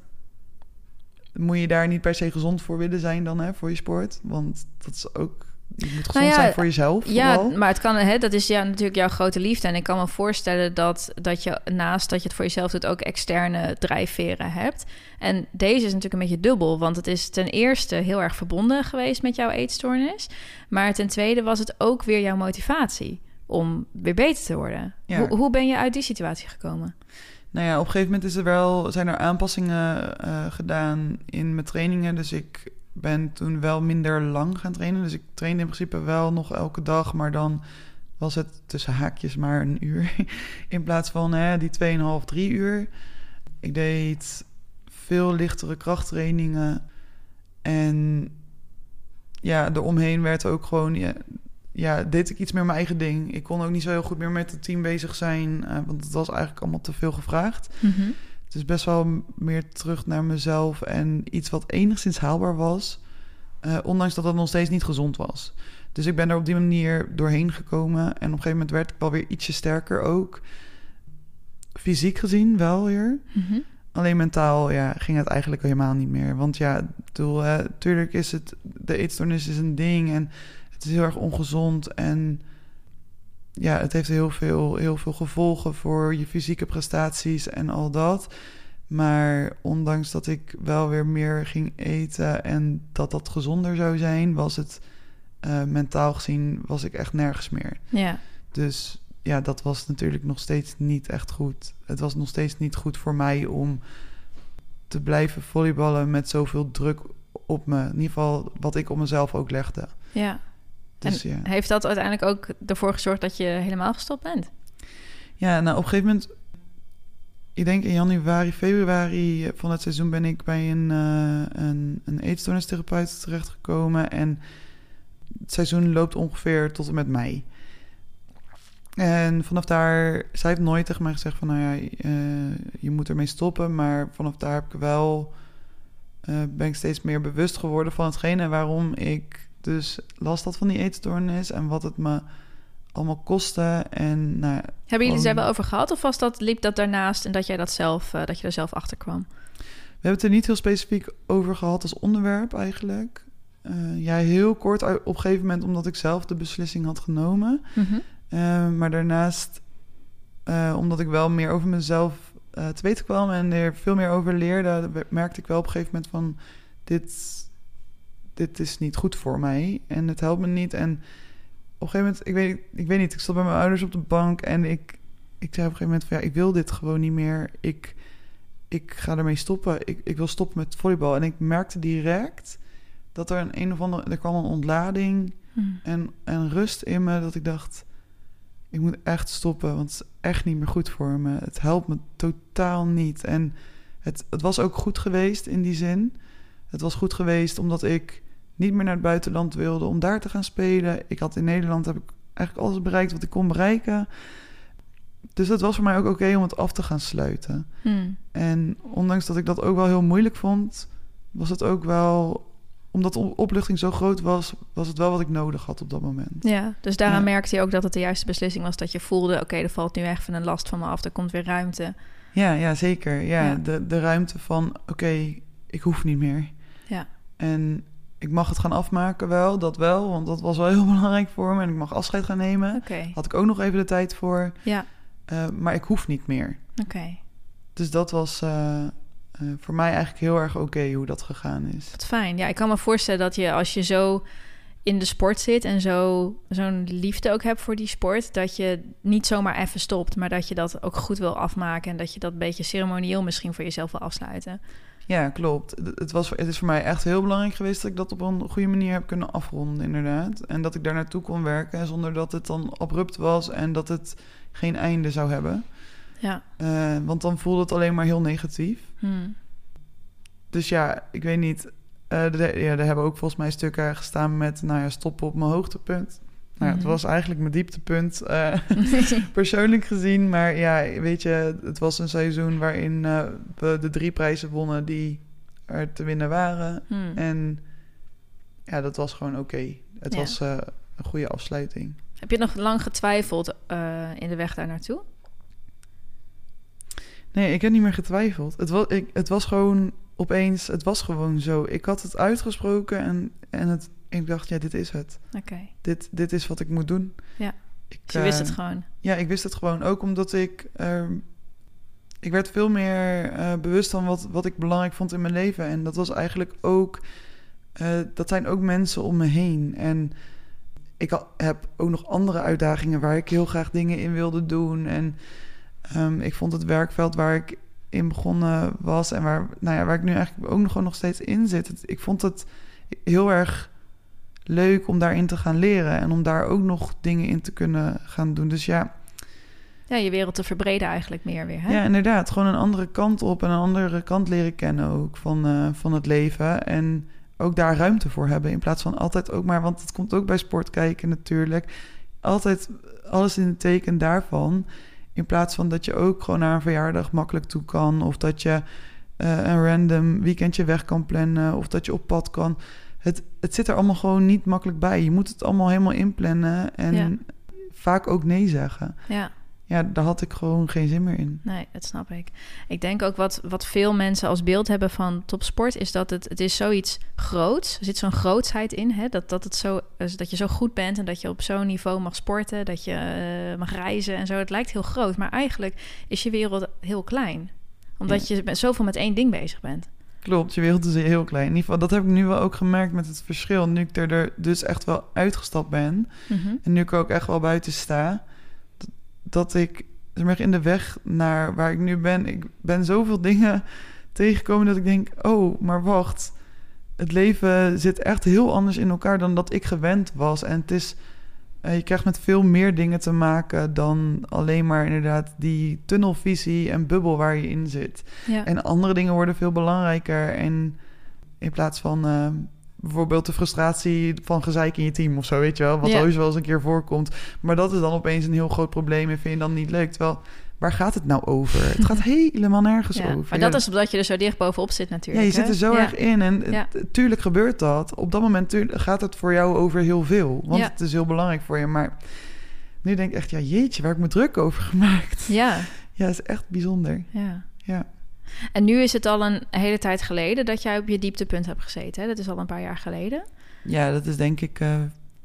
B: moet je daar niet per se gezond voor willen zijn dan, hè, voor je sport. Want dat is ook... Je moet gezond
A: Nou ja,
B: zijn voor jezelf
A: Ja,
B: vooral.
A: maar het kan, hè, dat is ja, natuurlijk jouw grote liefde. En ik kan me voorstellen dat, dat je naast dat je het voor jezelf doet, ook externe drijfveren hebt. En deze is natuurlijk een beetje dubbel, want het is ten eerste heel erg verbonden geweest met jouw eetstoornis. Maar ten tweede was het ook weer jouw motivatie om weer beter te worden.
B: Ja.
A: Hoe, hoe ben je uit die situatie gekomen?
B: Nou ja, op een gegeven moment is er wel, zijn er aanpassingen eh, gedaan in mijn trainingen. Dus ik ben toen wel minder lang gaan trainen. Dus ik trainde in principe wel nog elke dag, maar dan was het tussen haakjes maar een uur. In plaats van hè, die 2,5, 3 uur. Ik deed veel lichtere krachttrainingen. En ja, eromheen werd ook gewoon... Ja, deed ik iets meer mijn eigen ding. Ik kon ook niet zo heel goed meer met het team bezig zijn, eh, want het was eigenlijk allemaal te veel gevraagd. Het is best wel meer terug naar mezelf en iets wat enigszins haalbaar was, eh, ondanks dat het nog steeds niet gezond was. Dus ik ben er op die manier doorheen gekomen en op een gegeven moment werd ik wel weer ietsje sterker ook. Fysiek gezien wel weer.
A: Mhm.
B: Alleen mentaal ja, ging het eigenlijk helemaal niet meer. Want ja, natuurlijk is het... De eetstoornis is een ding en het is heel erg ongezond. En ja, het heeft heel veel, heel veel gevolgen voor je fysieke prestaties en al dat. Maar ondanks dat ik wel weer meer ging eten en dat dat gezonder zou zijn... was het eh, mentaal gezien was ik echt nergens meer.
A: Ja.
B: Dus ja, dat was natuurlijk nog steeds niet echt goed. Het was nog steeds niet goed voor mij om te blijven volleyballen met zoveel druk op me. In ieder geval wat ik op mezelf ook legde.
A: ja.
B: Dus
A: en
B: ja.
A: heeft dat uiteindelijk ook ervoor gezorgd dat je helemaal gestopt bent?
B: Ja, nou op een gegeven moment, ik denk in januari, februari van het seizoen ben ik bij een, eh een, een eetstoornistherapeut terechtgekomen. En het seizoen loopt ongeveer tot en met mei. En vanaf daar, zij heeft nooit tegen mij gezegd van, nou ja, eh, je moet ermee stoppen. Maar vanaf daar heb ik wel, eh, ben ik steeds meer bewust geworden van hetgene waarom ik dus last had van die eetstoornis. En wat het me allemaal kostte. En nou,
A: Hebben jullie het
B: Gewoon-
A: daar wel over gehad? Of was dat, liep dat daarnaast en dat jij dat zelf, eh, dat je er zelf achter kwam?
B: We hebben het er niet heel specifiek over gehad als onderwerp eigenlijk. Eh ja, heel kort op een gegeven moment omdat ik zelf de beslissing had genomen. Eh, maar daarnaast, omdat ik wel meer over mezelf te weten kwam en er veel meer over leerde, merkte ik wel op een gegeven moment van dit, dit is niet goed voor mij en het helpt me niet. En op een gegeven moment, ik weet, ik weet niet, ik stond bij mijn ouders op de bank en ik, ik zei op een gegeven moment van ja, ik wil dit gewoon niet meer. Ik, ik ga ermee stoppen. Ik, ik wil stoppen met volleybal. En ik merkte direct dat er een, een of andere, er kwam een ontlading
A: Hm.
B: en, en rust in me dat ik dacht, ik moet echt stoppen, want het is echt niet meer goed voor me. Het helpt me totaal niet. En het, het was ook goed geweest in die zin. Het was goed geweest omdat ik niet meer naar het buitenland wilde om daar te gaan spelen. Ik had in Nederland heb ik eigenlijk alles bereikt wat ik kon bereiken. Dus het was voor mij ook oké om het af te gaan sluiten.
A: Hm.
B: En ondanks dat ik dat ook wel heel moeilijk vond, was het ook wel, omdat de opluchting zo groot was, was het wel wat ik nodig had op dat moment.
A: Ja, dus daaraan
B: Ja.
A: merkte je ook dat het de juiste beslissing was. Dat je voelde, oké, er valt nu echt van een last van me af. Er komt weer ruimte.
B: Ja, ja zeker. Ja,
A: Ja.
B: De, de ruimte van, oké, ik hoef niet meer.
A: Ja.
B: En ik mag het gaan afmaken wel, dat wel, want dat was wel heel belangrijk voor me. En ik mag afscheid gaan nemen. Had ik ook nog even de tijd voor.
A: ja,
B: Eh, maar ik hoef niet meer.
A: oké.
B: Dus dat was eh, eh, voor mij eigenlijk heel erg oké hoe dat gegaan is.
A: Wat fijn. Ja, ik kan me voorstellen dat je als je zo in de sport zit en zo zo'n liefde ook hebt voor die sport, dat je niet zomaar even stopt, maar dat je dat ook goed wil afmaken en dat je dat een beetje ceremonieel misschien voor jezelf wil afsluiten.
B: Ja, klopt. Het- was, het is voor mij echt heel belangrijk geweest dat ik dat op een goede manier heb kunnen afronden, inderdaad. En dat ik daar naartoe kon werken zonder dat het dan abrupt was en dat het geen einde zou hebben.
A: Ja.
B: Eh, want dan voelde het alleen maar heel negatief.
A: Hm.
B: Dus ja, ik weet niet. eh, de- ja, er hebben ook volgens mij stukken gestaan met, nou ja, stoppen op mijn hoogtepunt. Nou, het
A: Mhm.
B: was eigenlijk mijn dieptepunt, eh, persoonlijk gezien. Maar ja, weet je, het was een seizoen waarin eh, we de drie prijzen wonnen die er te winnen waren.
A: Hm.
B: En ja, dat was gewoon oké. Het
A: Ja.
B: was eh, een goede afsluiting.
A: Heb je nog lang getwijfeld in de weg daar naartoe?
B: Nee, ik heb niet meer getwijfeld. Het was, ik, het was gewoon opeens, het was gewoon zo. Ik had het uitgesproken en, en het, ik dacht, ja, dit is het.
A: Oké,
B: Dit, dit is wat ik moet doen.
A: Ja.
B: Ik,
A: dus je wist
B: eh,
A: het gewoon.
B: Ja, ik wist het gewoon. Ook omdat ik... ehm, ik werd veel meer eh, bewust van wat, wat ik belangrijk vond in mijn leven. En dat was eigenlijk ook... eh, dat zijn ook mensen om me heen. En ik heb ook nog andere uitdagingen... waar ik heel graag dingen in wilde doen. En ehm, ik vond het werkveld waar ik in begonnen was... en waar, nou ja, waar ik nu eigenlijk ook nog, gewoon nog steeds in zit. Ik vond het heel erg leuk om daarin te gaan leren... en om daar ook nog dingen in te kunnen gaan doen. Dus ja...
A: Ja, je wereld te verbreden eigenlijk meer weer, hè?
B: Ja, inderdaad. Gewoon een andere kant op en een andere kant leren kennen ook van, eh, van het leven. En ook daar ruimte voor hebben. In plaats van altijd ook maar, want het komt ook bij sport kijken natuurlijk. Altijd alles in het teken daarvan. In plaats van dat je ook gewoon naar een verjaardag makkelijk toe kan. Of dat je eh, een random weekendje weg kan plannen. Of dat je op pad kan. Het, het zit er allemaal gewoon niet makkelijk bij. Je moet het allemaal helemaal inplannen. En
A: Ja.
B: vaak ook nee zeggen.
A: ja.
B: Ja, daar had ik gewoon geen zin meer in.
A: Nee, dat snap ik. Ik denk ook wat, wat veel mensen als beeld hebben van topsport... is dat het, het is zoiets groots. Er zit zo'n grootsheid in, hè? Dat, dat, het zo, dus dat je zo goed bent... en dat je op zo'n niveau mag sporten, dat je eh, mag reizen en zo. Het lijkt heel groot, maar eigenlijk is je wereld heel klein. Omdat je met zoveel met één ding bezig bent.
B: Klopt, je wereld is heel klein. In ieder geval, dat heb ik nu wel ook gemerkt met het verschil. Nu ik er, er dus echt wel uitgestapt ben.
A: Mhm.
B: En nu ik ook echt wel buiten sta. Dat, dat ik in de weg naar waar ik nu ben. Ik ben zoveel dingen tegengekomen dat ik denk: oh, maar wacht. Het leven zit echt heel anders in elkaar dan dat ik gewend was. En het is. Eh, je krijgt met veel meer dingen te maken dan alleen maar inderdaad die tunnelvisie en bubbel waar je in zit.
A: Ja.
B: En andere dingen worden veel belangrijker. En in plaats van eh, bijvoorbeeld de frustratie van gezeik in je team of zo, weet je wel. Wat
A: Ja.
B: wel eens een keer voorkomt. Maar dat is dan opeens een heel groot probleem en vind je dan niet leuk. Terwijl, waar gaat het nou over? Het gaat helemaal nergens
A: Ja,
B: over.
A: Maar
B: Ja,
A: dat is omdat je er zo dicht bovenop zit
B: ja,
A: natuurlijk.
B: je zit er zo
A: Ja.
B: erg in. En
A: Ja.
B: tuurlijk gebeurt dat. Op dat moment gaat het voor jou over heel veel. Want
A: Ja.
B: het is heel belangrijk voor je. Maar nu denk ik echt, ja jeetje, waar heb ik me druk over gemaakt?
A: Ja,
B: Ja, is echt bijzonder.
A: ja.
B: Ja.
A: En nu is het al een hele tijd geleden dat jij op je dieptepunt hebt gezeten. Hè? Dat is al een paar jaar geleden.
B: Ja, dat is denk ik eh,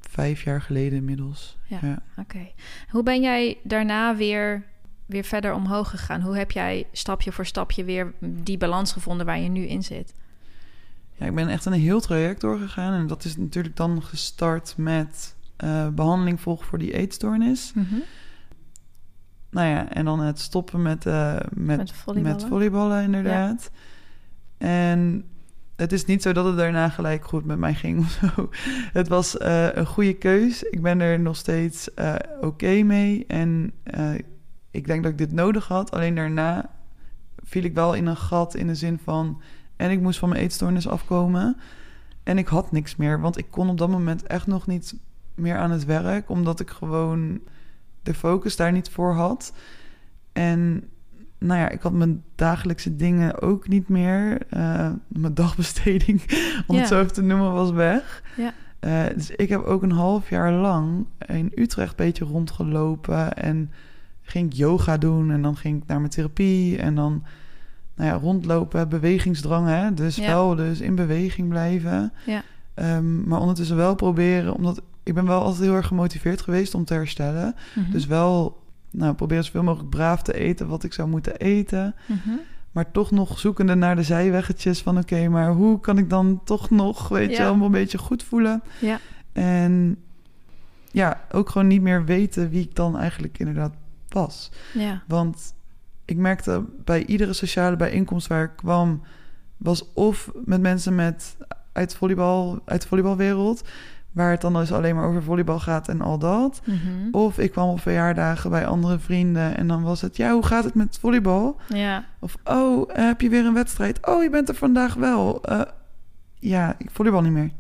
B: vijf jaar geleden inmiddels.
A: Ja.
B: Ja.
A: Oké. Hoe ben jij daarna weer, weer verder omhoog gegaan? Hoe heb jij stapje voor stapje weer die balans gevonden waar je nu in zit?
B: Ja, ik ben echt een heel traject doorgegaan. En dat is natuurlijk dan gestart met eh, behandeling volgen voor die eetstoornis. Nou ja, en dan het stoppen met, eh, met,
A: Met volleyballen?
B: met volleyballen, inderdaad. En het is niet zo dat het daarna gelijk goed met mij ging of zo. Het was eh, een goede keus. Ik ben er nog steeds oké mee. En ik denk dat ik dit nodig had. Alleen daarna viel ik wel in een gat in de zin van... En ik moest van mijn eetstoornis afkomen. En ik had niks meer, want ik kon op dat moment echt nog niet meer aan het werk, omdat ik gewoon de focus daar niet voor had. En nou ja, ik had mijn dagelijkse dingen ook niet meer. Eh, mijn dagbesteding, om
A: Ja.
B: het zo even te noemen, was weg.
A: Ja.
B: Eh, dus ik heb ook een half jaar lang in Utrecht een beetje rondgelopen en ging ik yoga doen en dan ging ik naar mijn therapie en dan nou ja, rondlopen, bewegingsdrang, hè? dus
A: Ja.
B: wel dus in beweging blijven.
A: Ja.
B: Ehm, maar ondertussen wel proberen, omdat ik ben wel altijd heel erg gemotiveerd geweest om te herstellen.
A: Mhm.
B: Dus wel nou, proberen zoveel mogelijk braaf te eten wat ik zou moeten eten.
A: Mhm.
B: Maar toch nog zoekende naar de zijweggetjes van... oké, maar hoe kan ik dan toch nog, weet
A: Ja.
B: je, wel, me een beetje goed voelen?
A: Ja.
B: En ja, ook gewoon niet meer weten wie ik dan eigenlijk inderdaad was.
A: Ja.
B: Want ik merkte bij iedere sociale bijeenkomst waar ik kwam... was of met mensen met, uit, volleybal, uit de volleybalwereld... waar het dan dus alleen maar over volleybal gaat en al dat...
A: Mhm.
B: Of ik kwam op verjaardagen bij andere vrienden en dan was het... ja, hoe gaat het met volleybal?
A: Ja.
B: Of, oh, heb je weer een wedstrijd? Oh, je bent er vandaag wel. Eh, ja, ik volleybal niet meer.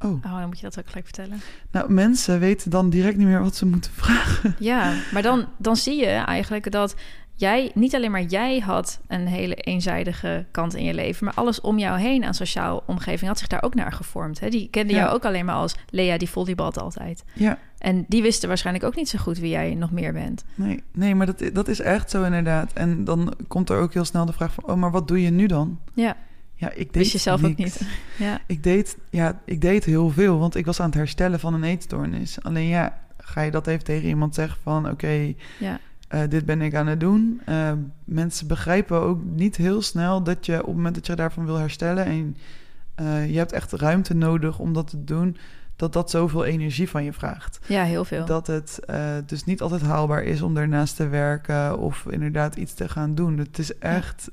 B: Oh,
A: Oh, dan moet je dat ook gelijk vertellen.
B: nou, mensen weten dan direct niet meer wat ze moeten vragen.
A: Ja, maar dan, dan zie je eigenlijk dat jij, niet alleen maar jij had een hele eenzijdige kant in je leven, maar alles om jou heen aan sociaal omgeving had zich daar ook naar gevormd. Hè? Die kende
B: Ja.
A: jou ook alleen maar als Lea die volleybalt altijd.
B: Ja,
A: En die wisten waarschijnlijk ook niet zo goed wie jij nog meer bent.
B: nee, nee maar dat, dat is echt zo inderdaad. En dan komt er ook heel snel de vraag van... oh, maar wat doe je nu dan?
A: Ja,
B: Ja, ik deed
A: wist je zelf ook niet. Ja,
B: Ik deed, ja, ik deed heel veel, want ik was aan het herstellen van een eetstoornis. Alleen ja, ga je dat even tegen iemand zeggen van... oké,
A: ja,
B: eh, dit ben ik aan het doen. Eh, mensen begrijpen ook niet heel snel dat je op het moment dat je daarvan wil herstellen... en eh, je hebt echt ruimte nodig om dat te doen... dat dat zoveel energie van je vraagt.
A: ja, heel veel.
B: Dat het dus niet altijd haalbaar is om daarnaast te werken... of inderdaad iets te gaan doen. Het is echt...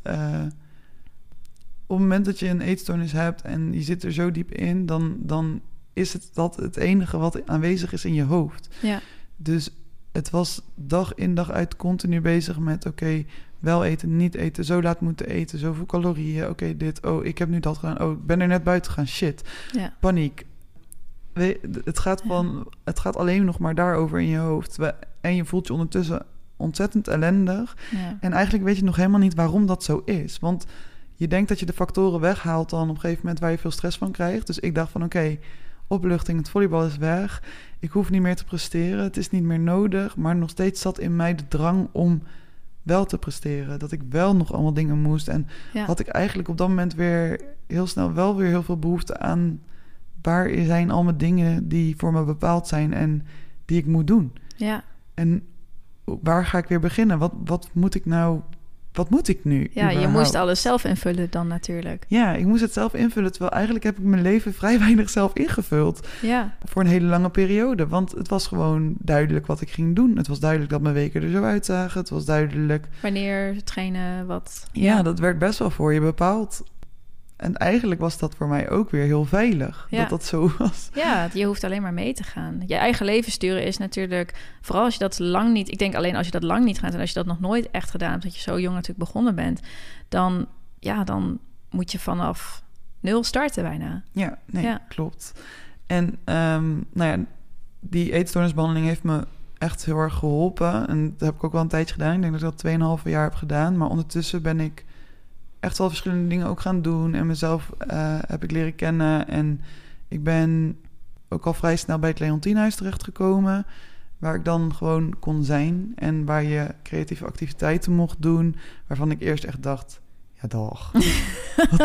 B: op het moment dat je een eetstoornis hebt en je zit er zo diep in... dan, dan is het dat het enige wat aanwezig is in je hoofd.
A: Ja,
B: Dus het was dag in dag uit continu bezig met... oké, wel eten, niet eten, zo laat moeten eten... zoveel calorieën, oké, dit, oh, ik heb nu dat gedaan... oh, ik ben er net buiten gegaan, shit,
A: ja,
B: paniek. We- het, gaat
A: Ja.
B: van, het gaat alleen nog maar daarover in je hoofd. We- En je voelt je ondertussen ontzettend ellendig.
A: ja.
B: En eigenlijk weet je nog helemaal niet waarom dat zo is. Want je denkt dat je de factoren weghaalt dan op een gegeven moment waar je veel stress van krijgt. Dus ik dacht van oké, opluchting, het volleybal is weg. Ik hoef niet meer te presteren, het is niet meer nodig. Maar nog steeds zat in mij de drang om wel te presteren. Dat ik wel nog allemaal dingen moest. En
A: ja.
B: had ik eigenlijk op dat moment weer heel snel wel weer heel veel behoefte aan... waar zijn al mijn dingen die voor me bepaald zijn en die ik moet doen.
A: ja.
B: En waar ga ik weer beginnen? Wat, wat moet ik nou... Wat moet ik nu?
A: ja je moest alles zelf invullen dan natuurlijk.
B: Ja, ik moest het zelf invullen. Terwijl eigenlijk heb ik mijn leven vrij weinig zelf ingevuld.
A: Ja,
B: Voor een hele lange periode. Want het was gewoon duidelijk wat ik ging doen. Het was duidelijk dat mijn weken er zo uitzagen. Het was duidelijk...
A: wanneer trainen, wat.
B: Ja, dat werd best wel voor je bepaald. En eigenlijk was dat voor mij ook weer heel veilig.
A: Ja.
B: Dat dat zo was.
A: Ja, je hoeft alleen maar mee te gaan. Je eigen leven sturen is natuurlijk, vooral als je dat lang niet, ik denk alleen als je dat lang niet gaat en als je dat nog nooit echt gedaan hebt, dat je zo jong natuurlijk begonnen bent, dan, ja, dan moet je vanaf nul starten bijna.
B: Ja, nee,
A: Ja.
B: klopt. En ehm, nou ja, die eetstoornisbehandeling heeft me echt heel erg geholpen. En dat heb ik ook wel een tijdje gedaan. Ik denk dat ik dat 2,5 jaar heb gedaan. Maar ondertussen ben ik echt wel verschillende dingen ook gaan doen. En mezelf eh, heb ik leren kennen. En ik ben ook al vrij snel bij het Leontienhuis terechtgekomen. Waar ik dan gewoon kon zijn. En waar je creatieve activiteiten mocht doen. Waarvan ik eerst echt dacht... Ja, dag.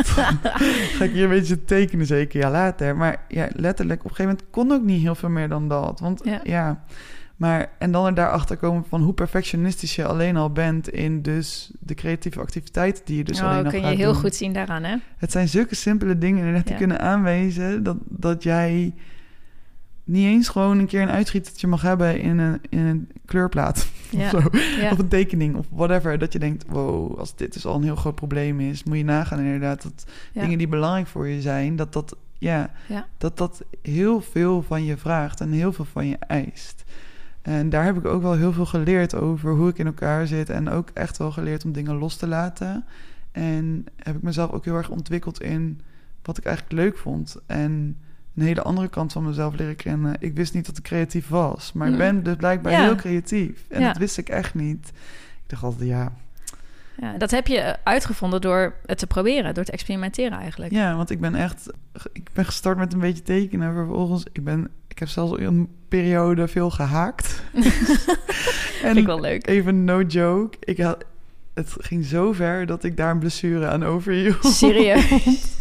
B: Ga ik hier een beetje tekenen zeker? Ja, later. Maar ja, letterlijk, op een gegeven moment kon ook niet heel veel meer dan dat. Want
A: Ja.
B: ja, maar en dan er daarachter komen van hoe perfectionistisch je alleen al bent in dus de creatieve activiteiten die je dus alleen
A: oh,
B: al
A: kun je heel
B: doen.
A: goed zien daaraan, hè?
B: Het zijn zulke simpele dingen inderdaad die
A: Ja.
B: kunnen aanwijzen dat, dat jij niet eens gewoon een keer een uitschietertje mag hebben in een, in een kleurplaat
A: Ja.
B: of zo.
A: Ja.
B: Of een tekening of whatever. Dat je denkt, wow, als dit dus al een heel groot probleem is, moet je nagaan inderdaad dat dingen die belangrijk voor je zijn, dat dat, Ja. dat dat heel veel van je vraagt en heel veel van je eist. En daar heb ik ook wel heel veel geleerd over hoe ik in elkaar zit. En ook echt wel geleerd om dingen los te laten. En heb ik mezelf ook heel erg ontwikkeld in wat ik eigenlijk leuk vond. En een hele andere kant van mezelf leren kennen. Ik wist niet dat ik creatief was. Maar ik
A: Mm.
B: ben dus blijkbaar
A: Ja.
B: heel creatief. En
A: Ja.
B: dat wist ik echt niet. Ik dacht altijd, ja,
A: Ja, dat heb je eh, uitgevonden door het te proberen, door te experimenteren eigenlijk.
B: Ja, want ik ben echt... Ik ben gestart met een beetje tekenen. Vervolgens, ik ben... Ik heb zelfs een periode veel gehaakt. en
A: Vind ik wel leuk.
B: even no joke. Ik had, het ging zo ver dat ik daar een blessure aan overhield.
A: Serieus.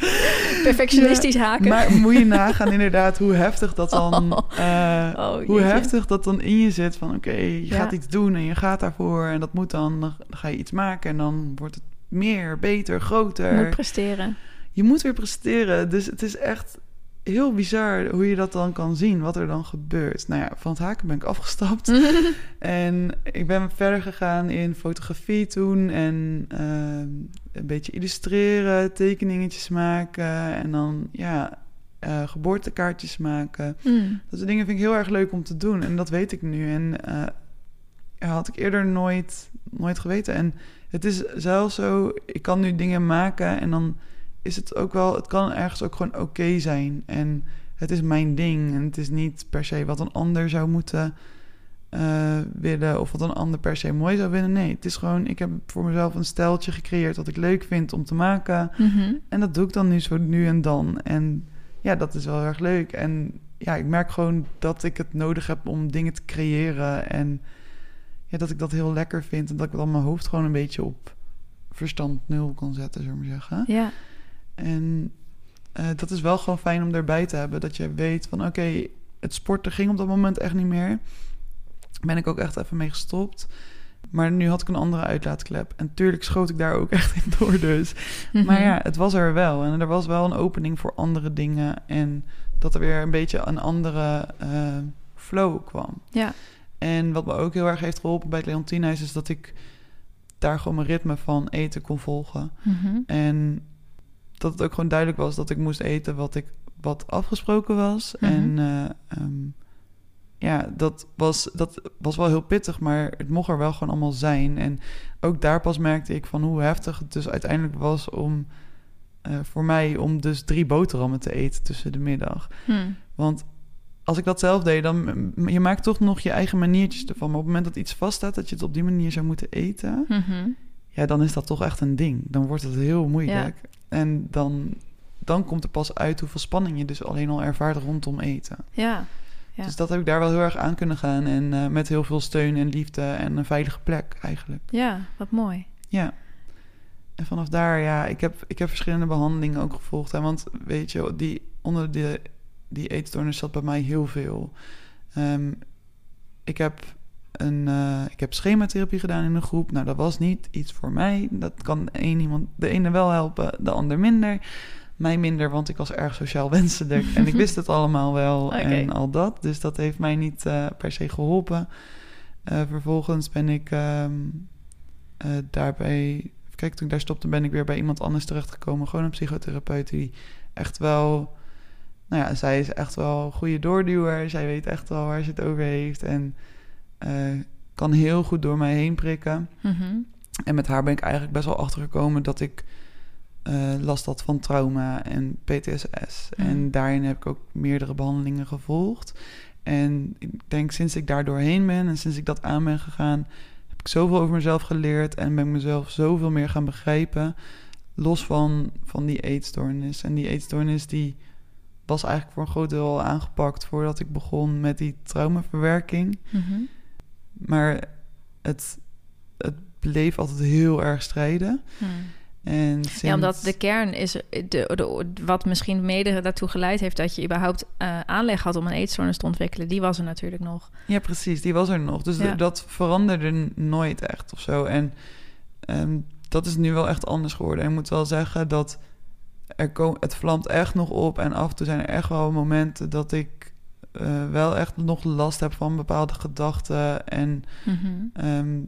A: Perfectionistisch haken.
B: Maar moet je nagaan inderdaad hoe heftig dat dan...
A: Oh.
B: eh,
A: Oh,
B: hoe heftig dat dan in je zit van... Oké, je
A: Ja.
B: gaat iets doen en je gaat daarvoor. En dat moet dan... Dan ga je iets maken en dan wordt het meer, beter, groter
A: Moet presteren.
B: je moet weer presteren. Dus het is echt heel bizar hoe je dat dan kan zien, wat er dan gebeurt. Nou ja, van het haken ben ik afgestapt. en ik ben verder gegaan in fotografie toen. En ehm, een beetje illustreren, tekeningetjes maken. En dan, ja, eh, geboortekaartjes maken.
A: Hmm.
B: Dat soort dingen vind ik heel erg leuk om te doen. En dat weet ik nu. En eh, had ik eerder nooit, nooit geweten. En het is zelfs zo, ik kan nu dingen maken en dan is het ook wel, het kan ergens ook gewoon oké zijn. En het is mijn ding en het is niet per se wat een ander zou moeten eh, willen of wat een ander per se mooi zou vinden. Nee, het is gewoon, ik heb voor mezelf een steltje gecreëerd wat ik leuk vind om te maken.
A: Mhm.
B: En dat doe ik dan nu zo nu en dan. En ja, dat is wel erg leuk. En ja, ik merk gewoon dat ik het nodig heb om dingen te creëren. En ja, dat ik dat heel lekker vind. En dat ik dan mijn hoofd gewoon een beetje op verstand nul kan zetten, zullen we maar zeggen.
A: Ja.
B: En eh, dat is wel gewoon fijn om erbij te hebben. Dat je weet van oké, het sporten ging op dat moment echt niet meer. Ben ik ook echt even mee gestopt. Maar nu had ik een andere uitlaatklep. En tuurlijk schoot ik daar ook echt in door dus.
A: Mhm.
B: Maar ja, het was er wel. En er was wel een opening voor andere dingen. En dat er weer een beetje een andere eh, flow kwam.
A: Ja.
B: En wat me ook heel erg heeft geholpen bij het is dat ik daar gewoon mijn ritme van eten kon volgen.
A: Mhm.
B: En dat het ook gewoon duidelijk was dat ik moest eten wat, ik, wat afgesproken was.
A: Mhm.
B: En eh, ehm, ja, dat was, dat was wel heel pittig, maar het mocht er wel gewoon allemaal zijn. En ook daar pas merkte ik van hoe heftig het dus uiteindelijk was om eh, voor mij om dus drie boterhammen te eten tussen de middag.
A: Hm.
B: Want als ik dat zelf deed, dan je maakt toch nog je eigen maniertjes ervan. Maar op het moment dat iets vaststaat, dat je het op die manier zou moeten eten,
A: Mhm.
B: ja, dan is dat toch echt een ding. Dan wordt het heel moeilijk. En dan, dan komt er pas uit hoeveel spanning je dus alleen al ervaart rondom eten.
A: Ja. Ja.
B: Dus dat heb ik daar wel heel erg aan kunnen gaan. En eh, met heel veel steun en liefde en een veilige plek eigenlijk.
A: ja, wat mooi.
B: Ja. En vanaf daar, ja, ik heb, ik heb verschillende behandelingen ook gevolgd. Hè, want weet je, die, onder de, die eetstoornis zat bij mij heel veel. Ehm, ik heb een eh, ik heb schematherapie gedaan in een groep. Nou, dat was niet iets voor mij. Dat kan één iemand, de ene wel helpen, de ander minder. Mij minder, want ik was erg sociaal wenselijk. en ik wist het allemaal wel en al dat. Dus dat heeft mij niet eh, per se geholpen. Eh, vervolgens ben ik ehm, eh, daarbij... Kijk, toen ik daar stopte, ben ik weer bij iemand anders terechtgekomen. Gewoon een psychotherapeut die echt wel... Nou ja, zij is echt wel een goede doorduwer. Zij weet echt wel waar ze het over heeft. En eh, kan heel goed door mij heen prikken.
A: Mhm.
B: En met haar ben ik eigenlijk best wel achtergekomen dat ik eh, last had van trauma en PTSS.
A: Mhm.
B: En daarin heb ik ook meerdere behandelingen gevolgd. En ik denk sinds ik daar doorheen ben en sinds ik dat aan ben gegaan, heb ik zoveel over mezelf geleerd en ben ik mezelf zoveel meer gaan begrijpen. Los van, van die eetstoornis. En die eetstoornis die was eigenlijk voor een groot deel al aangepakt voordat ik begon met die traumaverwerking.
A: Mhm.
B: Maar het, het bleef altijd heel erg strijden.
A: Hm.
B: En sinds...
A: Ja, omdat de kern is de, de, wat misschien mede daartoe geleid heeft dat je überhaupt eh, aanleg had om een eetstoornis te ontwikkelen, die was er natuurlijk nog.
B: Ja, precies. Die was er nog. Dus
A: Ja.
B: dat veranderde nooit echt of zo. En ehm, dat is nu wel echt anders geworden. En ik moet wel zeggen dat er het vlamt echt nog op. En af en toe zijn er echt wel momenten dat ik eh, wel echt nog last heb van bepaalde gedachten. En
A: Mhm.
B: Ehm,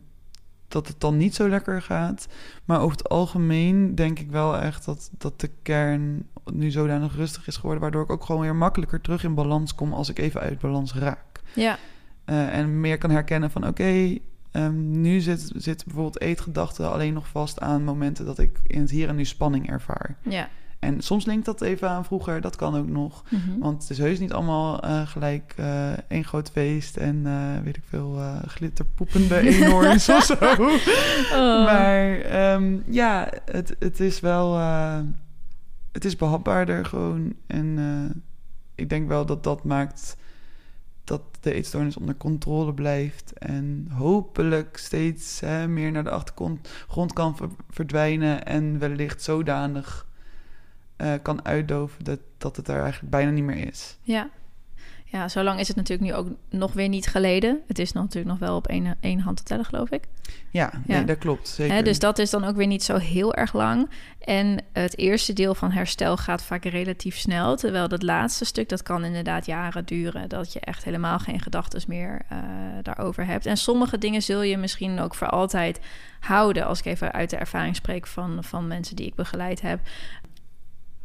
B: dat het dan niet zo lekker gaat. Maar over het algemeen denk ik wel echt dat, dat de kern nu zodanig rustig is geworden. Waardoor ik ook gewoon weer makkelijker terug in balans kom als ik even uit balans raak.
A: Ja,
B: Eh, en meer kan herkennen van oké, ehm, nu zit, zit bijvoorbeeld eetgedachten alleen nog vast aan momenten dat ik in het hier en nu spanning ervaar.
A: ja.
B: En soms linkt dat even aan vroeger, dat kan ook nog.
A: Mhm.
B: Want het is heus niet allemaal eh, gelijk eh één groot feest en eh, weet ik veel, glitterpoepende eenhoorns of zo.
A: Oh.
B: Maar ehm, ja, het, het is wel, het is behapbaarder gewoon. En ik denk wel dat dat maakt dat de eetstoornis onder controle blijft. En hopelijk steeds hè, meer naar de achtergrond grond kan ver- verdwijnen. En wellicht zodanig eh, kan uitdoven dat, dat het er eigenlijk bijna niet meer is.
A: Ja. Ja, zo lang is het natuurlijk nu ook nog weer niet geleden. Het is natuurlijk nog wel op één, één hand te tellen, geloof ik.
B: Ja,
A: Ja.
B: Nee, dat klopt. Zeker.
A: Hè, dus dat is dan ook weer niet zo heel erg lang. En het eerste deel van herstel gaat vaak relatief snel. Terwijl dat laatste stuk, dat kan inderdaad jaren duren. Dat je echt helemaal geen gedachten meer eh, daarover hebt. En sommige dingen zul je misschien ook voor altijd houden. Als ik even uit de ervaring spreek van, van mensen die ik begeleid heb.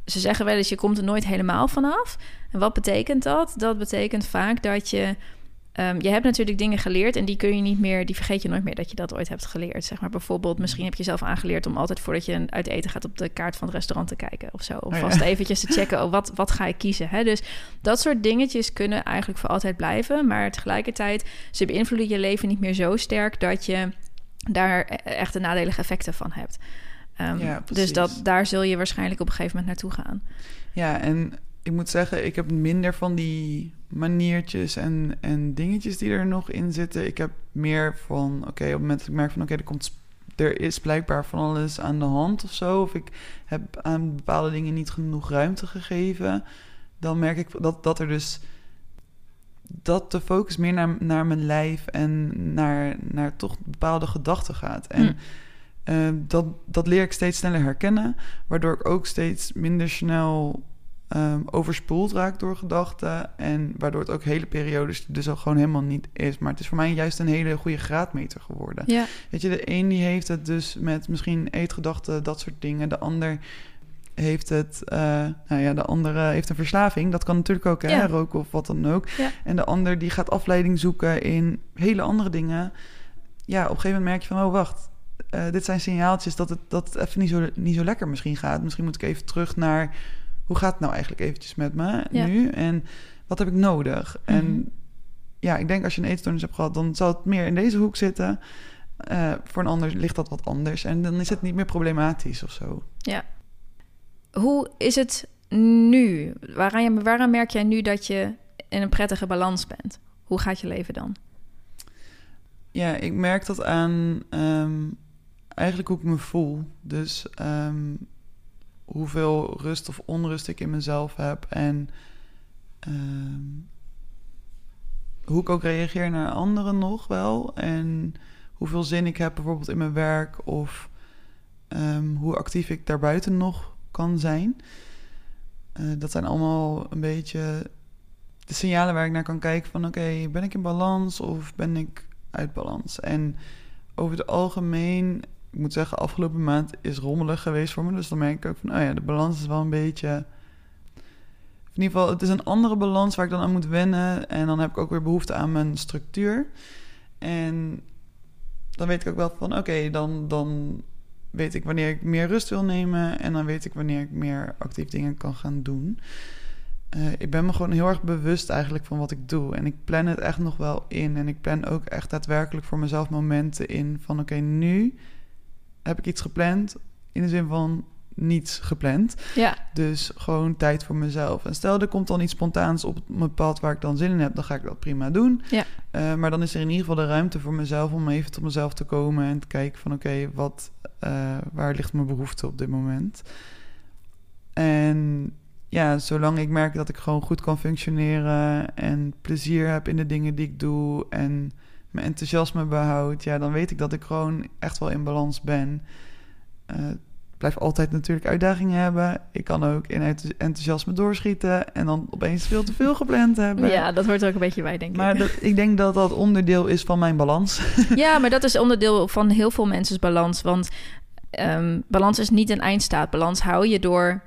A: Ze zeggen wel eens, je komt er nooit helemaal vanaf. En wat betekent dat? Dat betekent vaak dat je Ehm, je hebt natuurlijk dingen geleerd en die kun je niet meer, die vergeet je nooit meer dat je dat ooit hebt geleerd. Zeg maar bijvoorbeeld, misschien heb je zelf aangeleerd om altijd voordat je uit eten gaat op de kaart van het restaurant te kijken of zo. Of
B: Oh ja.
A: vast eventjes te checken, oh, wat, wat ga ik kiezen? Hè? Dus dat soort dingetjes kunnen eigenlijk voor altijd blijven, maar tegelijkertijd, ze beïnvloeden je leven niet meer zo sterk dat je daar e- echt de nadelige effecten van hebt. Ehm,
B: Ja,
A: dus dat, daar zul je waarschijnlijk op een gegeven moment naartoe gaan.
B: Ja, en ik moet zeggen, ik heb minder van die maniertjes en, en dingetjes die er nog in zitten. Ik heb meer van, oké, op het moment dat ik merk van, oké, er komt er is blijkbaar van alles aan de hand of zo. Of ik heb aan bepaalde dingen niet genoeg ruimte gegeven. Dan merk ik dat, dat er dus dat de focus meer naar, naar mijn lijf en naar, naar toch bepaalde gedachten gaat. En
A: Hm.
B: Eh, dat, dat leer ik steeds sneller herkennen, waardoor ik ook steeds minder snel ehm, overspoeld raak door gedachten. En waardoor het ook hele periodes dus al gewoon helemaal niet is. Maar het is voor mij juist een hele goede graadmeter geworden.
A: Ja,
B: Weet je, de een die heeft het dus met misschien eetgedachten, dat soort dingen. De ander heeft het, eh, nou ja, de andere heeft een verslaving. Dat kan natuurlijk ook, hè,
A: Ja.
B: roken of wat dan ook.
A: Ja.
B: En de ander die gaat afleiding zoeken in hele andere dingen. Ja, op een gegeven moment merk je van, oh wacht, eh, dit zijn signaaltjes dat het, dat het even niet zo, niet zo lekker misschien gaat. Misschien moet ik even terug naar, hoe gaat het nou eigenlijk eventjes met me
A: Ja.
B: nu? En wat heb ik nodig?
A: Mhm.
B: En ja, ik denk als je een eetstoornis hebt gehad, dan zal het meer in deze hoek zitten. Eh, voor een ander ligt dat wat anders. En dan is het niet meer problematisch of zo.
A: ja. Hoe is het nu? Waaraan, je, waaraan merk jij nu dat je in een prettige balans bent? Hoe gaat je leven dan?
B: Ja, ik merk dat aan ehm, eigenlijk hoe ik me voel. Dus ehm, hoeveel rust of onrust ik in mezelf heb. En ehm, hoe ik ook reageer naar anderen nog wel. En hoeveel zin ik heb bijvoorbeeld in mijn werk. Of ehm, hoe actief ik daarbuiten nog kan zijn. Eh, dat zijn allemaal een beetje de signalen waar ik naar kan kijken van... oké, ben ik in balans of ben ik uit balans? En over het algemeen, ik moet zeggen... afgelopen maand is rommelig geweest voor me. Dus dan merk ik ook van, oh ja, de balans is wel een beetje... In ieder geval, het is een andere balans waar ik dan aan moet wennen. En dan heb ik ook weer behoefte aan mijn structuur. En dan weet ik ook wel van, oké, dan, dan weet ik wanneer ik meer rust wil nemen. En dan weet ik wanneer ik meer actief dingen kan gaan doen. Eh, ik ben me gewoon heel erg bewust eigenlijk van wat ik doe. En ik plan het echt nog wel in. En ik plan ook echt daadwerkelijk voor mezelf momenten in van oké, nu heb ik iets gepland. In de zin van niets gepland.
A: Ja,
B: Dus gewoon tijd voor mezelf. En stel, er komt dan iets spontaans op mijn pad waar ik dan zin in heb, dan ga ik dat prima doen.
A: Ja.
B: Eh, maar dan is er in ieder geval de ruimte voor mezelf om even tot mezelf te komen en te kijken van oké, wat, eh, waar ligt mijn behoefte op dit moment? En ja, zolang ik merk dat ik gewoon goed kan functioneren en plezier heb in de dingen die ik doe en mijn enthousiasme behoud, ja, dan weet ik dat ik gewoon echt wel in balans ben. Ik blijf altijd natuurlijk uitdagingen hebben. Ik kan ook in enth- enthousiasme doorschieten en dan opeens veel te veel gepland hebben.
A: ja, dat hoort ook een beetje bij, denk
B: Maar
A: ik.
B: dat, ik denk dat dat onderdeel is van mijn balans.
A: Ja, maar dat is onderdeel van heel veel mensen's balans. Want ehm, balans is niet een eindstaat. Balans hou je door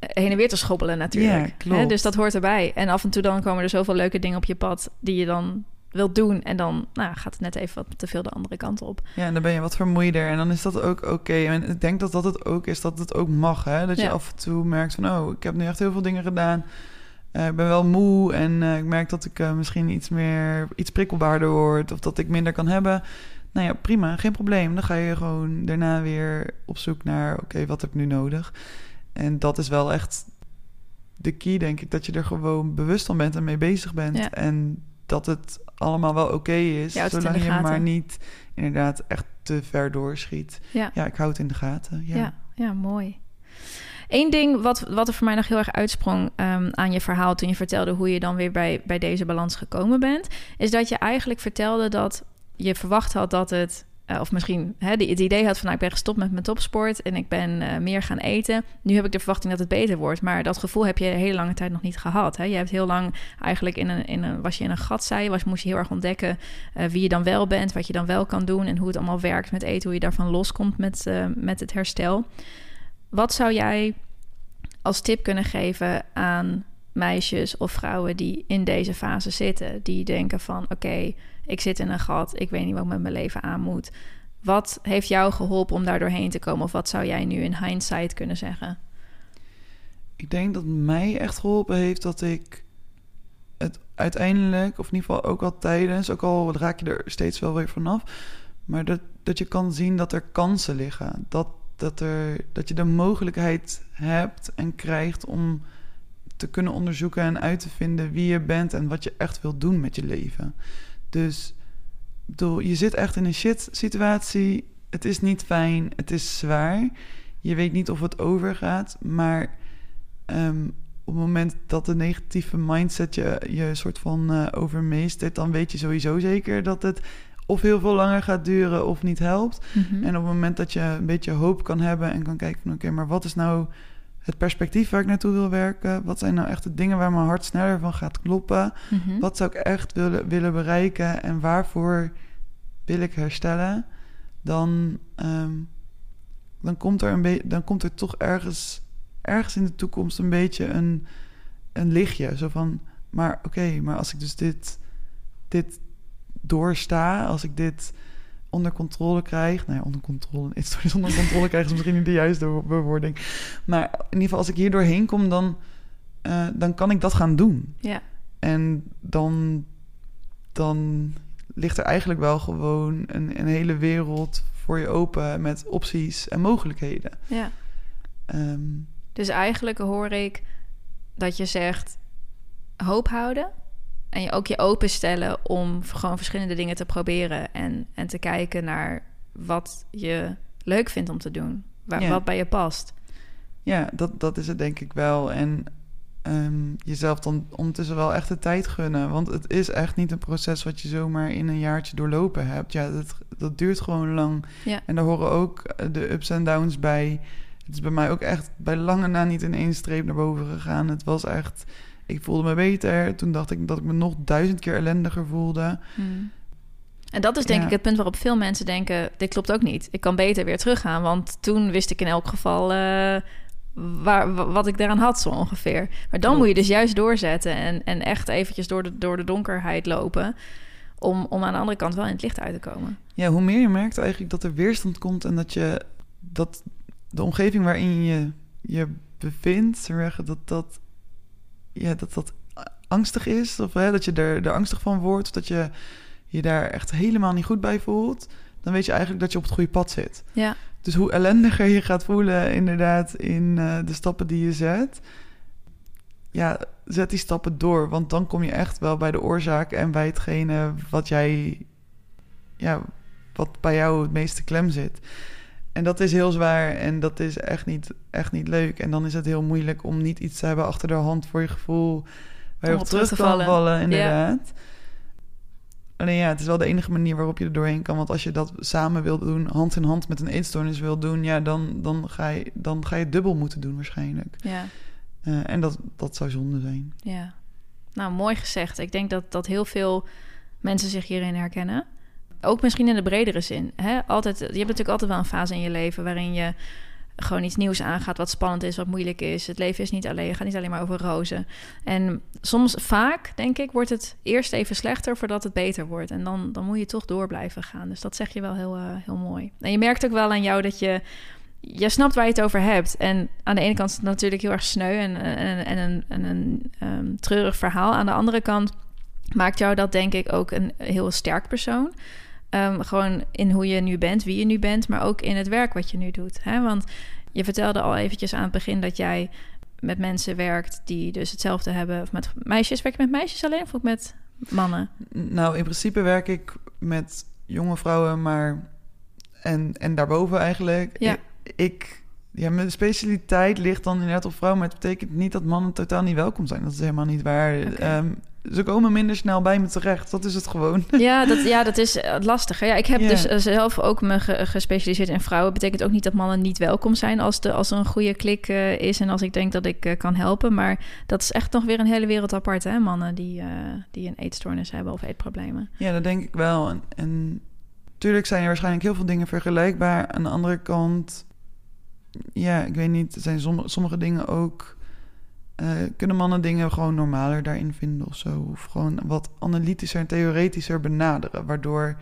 A: heen en weer te schoppelen natuurlijk.
B: Ja, klopt.
A: Hè, Dus dat hoort erbij. En af en toe dan komen er zoveel leuke dingen op je pad... die je dan wilt doen. En dan nou, gaat het net even wat te veel de andere kant op.
B: Ja, en dan ben je wat vermoeider en dan is dat ook oké. En ik denk dat dat het ook is, dat het ook mag. Hè? Dat je
A: Ja.
B: af en toe merkt van, oh, ik heb nu echt heel veel dingen gedaan. Eh, ik ben wel moe en eh, ik merk dat ik eh, misschien iets meer, iets prikkelbaarder word. Of dat ik minder kan hebben. Nou ja, prima, geen probleem. Dan ga je gewoon daarna weer op zoek naar, oké, wat heb ik nu nodig? En dat is wel echt de key, denk ik. Dat je er gewoon bewust van bent en mee bezig bent.
A: Ja.
B: En dat het allemaal wel oké is.
A: In
B: zolang je maar niet inderdaad echt te ver doorschiet.
A: Ja.
B: Ja, ik hou het in de gaten. Ja.
A: Ja, ja, mooi. Eén ding wat, wat er voor mij nog heel erg uitsprong ehm, aan je verhaal toen je vertelde hoe je dan weer bij, bij deze balans gekomen bent, is dat je eigenlijk vertelde dat je verwacht had dat het, eh, of misschien hè, die- het idee had van nou, ik ben gestopt met mijn topsport en ik ben eh, meer gaan eten. Nu heb ik de verwachting dat het beter wordt, maar dat gevoel heb je hele lange tijd nog niet gehad. Hè? Je hebt heel lang eigenlijk in een, in een, was je in een gat, zei was, moest je heel erg ontdekken eh, wie je dan wel bent, wat je dan wel kan doen en hoe het allemaal werkt met eten, hoe je daarvan loskomt met, met het herstel. Wat zou jij als tip kunnen geven aan meisjes of vrouwen die in deze fase zitten, die denken van oké, ik zit in een gat, ik weet niet wat ik met mijn leven aan moet. Wat heeft jou geholpen om daar doorheen te komen? Of wat zou jij nu in hindsight kunnen zeggen?
B: Ik denk dat mij echt geholpen heeft dat ik het uiteindelijk, of in ieder geval ook al tijdens, ook al raak je er steeds wel weer vanaf, maar dat, dat je kan zien dat er kansen liggen. Dat, dat, er, dat je de mogelijkheid hebt en krijgt om te kunnen onderzoeken en uit te vinden wie je bent en wat je echt wilt doen met je leven. Dus bedoel, je zit echt in een shit situatie. Het is niet fijn, het is zwaar. Je weet niet of het overgaat, maar ehm, op het moment dat de negatieve mindset je, je soort van uh, overmeestert, dan weet je sowieso zeker dat het of heel veel langer gaat duren of niet helpt.
A: Mhm.
B: En op het moment dat je een beetje hoop kan hebben en kan kijken van oké, maar wat is nou het perspectief waar ik naartoe wil werken? Wat zijn nou echt de dingen waar mijn hart sneller van gaat kloppen?
A: Mhm.
B: Wat zou ik echt willen, willen bereiken en waarvoor wil ik herstellen? Dan, ehm, dan, komt er een dan komt er toch ergens, ergens in de toekomst een beetje een, een lichtje. Zo van, maar oké, maar als ik dus dit, dit doorsta, als ik dit onder controle krijg. Nou ja, onder controle. Iets onder controle krijgen is misschien niet de juiste bewoording. Maar in ieder geval, als ik hier doorheen kom, dan, eh, dan kan ik dat gaan doen.
A: Ja,
B: En dan, dan ligt er eigenlijk wel gewoon een, een hele wereld voor je open met opties en mogelijkheden.
A: ja.
B: Ehm,
A: Dus eigenlijk hoor ik dat je zegt hoop houden. En je ook je openstellen om gewoon verschillende dingen te proberen. En, en te kijken naar wat je leuk vindt om te doen. Waar,
B: Ja.
A: Wat bij je past.
B: ja, dat, dat is het denk ik wel. En ehm, jezelf dan ondertussen wel echt de tijd gunnen. Want het is echt niet een proces wat je zomaar in een jaartje doorlopen hebt. Ja, dat, dat duurt gewoon lang.
A: Ja.
B: En daar horen ook eh, de ups en downs bij. Het is bij mij ook echt bij lange na niet in één streep naar boven gegaan. Het was echt... Ik voelde me beter. Toen dacht ik dat ik me nog duizend keer ellendiger voelde.
A: Hmm. En dat is denk
B: Ja.
A: ik het punt waarop veel mensen denken... dit klopt ook niet. Ik kan beter weer teruggaan. Want toen wist ik in elk geval eh, waar, wa- wat ik daaraan had zo ongeveer. Maar dan
B: Klopt.
A: moet je dus juist doorzetten... en, en echt eventjes door de, door de donkerheid lopen... Om, om aan de andere kant wel in het licht uit te komen.
B: Ja, hoe meer je merkt eigenlijk dat er weerstand komt... en dat je... dat de omgeving waarin je je bevindt... dat dat... Ja, dat dat angstig is. Of hè, dat je er, er angstig van wordt. Of dat je je daar echt helemaal niet goed bij voelt. Dan weet je eigenlijk dat je op het goede pad zit.
A: Ja,
B: Dus hoe ellendiger je gaat voelen, inderdaad, in eh, de stappen die je zet. Ja, zet die stappen door. Want dan kom je echt wel bij de oorzaak en bij hetgene wat jij. Ja, wat bij jou het meeste klem zit. En dat is heel zwaar en dat is echt niet, echt niet leuk. En dan is het heel moeilijk om niet iets te hebben achter de hand voor je gevoel. Waar je op
A: op terug
B: terug
A: te
B: kan
A: vallen.
B: vallen,
A: Ja.
B: inderdaad. Alleen ja, het is wel de enige manier waarop je er doorheen kan. Want als je dat samen wil doen, hand in hand met een eetstoornis wil doen, ja, dan, dan, ga, je, dan ga je het dubbel moeten doen waarschijnlijk.
A: ja,
B: Eh, en dat, dat zou zonde zijn.
A: ja. Nou, mooi gezegd. Ik denk dat, dat heel veel mensen zich hierin herkennen. Ook misschien in de bredere zin. Hè? Altijd, je hebt natuurlijk altijd wel een fase in je leven... waarin je gewoon iets nieuws aangaat... wat spannend is, wat moeilijk is. Het leven is niet alleen, gaat niet alleen maar over rozen. En soms, vaak, denk ik, wordt het eerst even slechter... voordat het beter wordt. En dan, dan moet je toch door blijven gaan. Dus dat zeg je wel heel, eh, heel mooi. En je merkt ook wel aan jou dat je... Je snapt waar je het over hebt. En aan de ene kant is het natuurlijk heel erg sneu en, en, en een, en een ehm, treurig verhaal. Aan de andere kant maakt jou dat denk ik ook een heel sterk persoon. Ehm, gewoon in hoe je nu bent, wie je nu bent, maar ook in het werk wat je nu doet. Hè? Want je vertelde al eventjes aan het begin dat jij met mensen werkt die dus hetzelfde hebben. Of met meisjes, werk je met meisjes alleen of ook met mannen?
B: Nou, in principe werk ik met jonge vrouwen, maar. En, en daarboven eigenlijk.
A: Ja.
B: Ik, ik- ja, mijn specialiteit ligt dan inderdaad op vrouwen, maar het betekent niet dat mannen totaal niet welkom zijn. Dat is helemaal niet waar. Ze komen minder snel bij me terecht. Dat is het gewoon.
A: Ja, dat, ja, dat is eh, lastig. hè. Ja, ik heb dus eh, zelf ook me ge- gespecialiseerd in vrouwen. Betekent ook niet dat mannen niet welkom zijn als, de, als er een goede klik eh, is en als ik denk dat ik eh, kan helpen. Maar dat is echt nog weer een hele wereld apart, hè? Mannen die, eh, die een eetstoornis hebben of eetproblemen.
B: Ja, dat denk ik wel. En, en natuurlijk zijn er waarschijnlijk heel veel dingen vergelijkbaar. Aan de andere kant, ja, ik weet niet, zijn sommige, sommige dingen ook eh, kunnen mannen dingen gewoon normaler daarin vinden of zo? Of gewoon wat analytischer en theoretischer benaderen, waardoor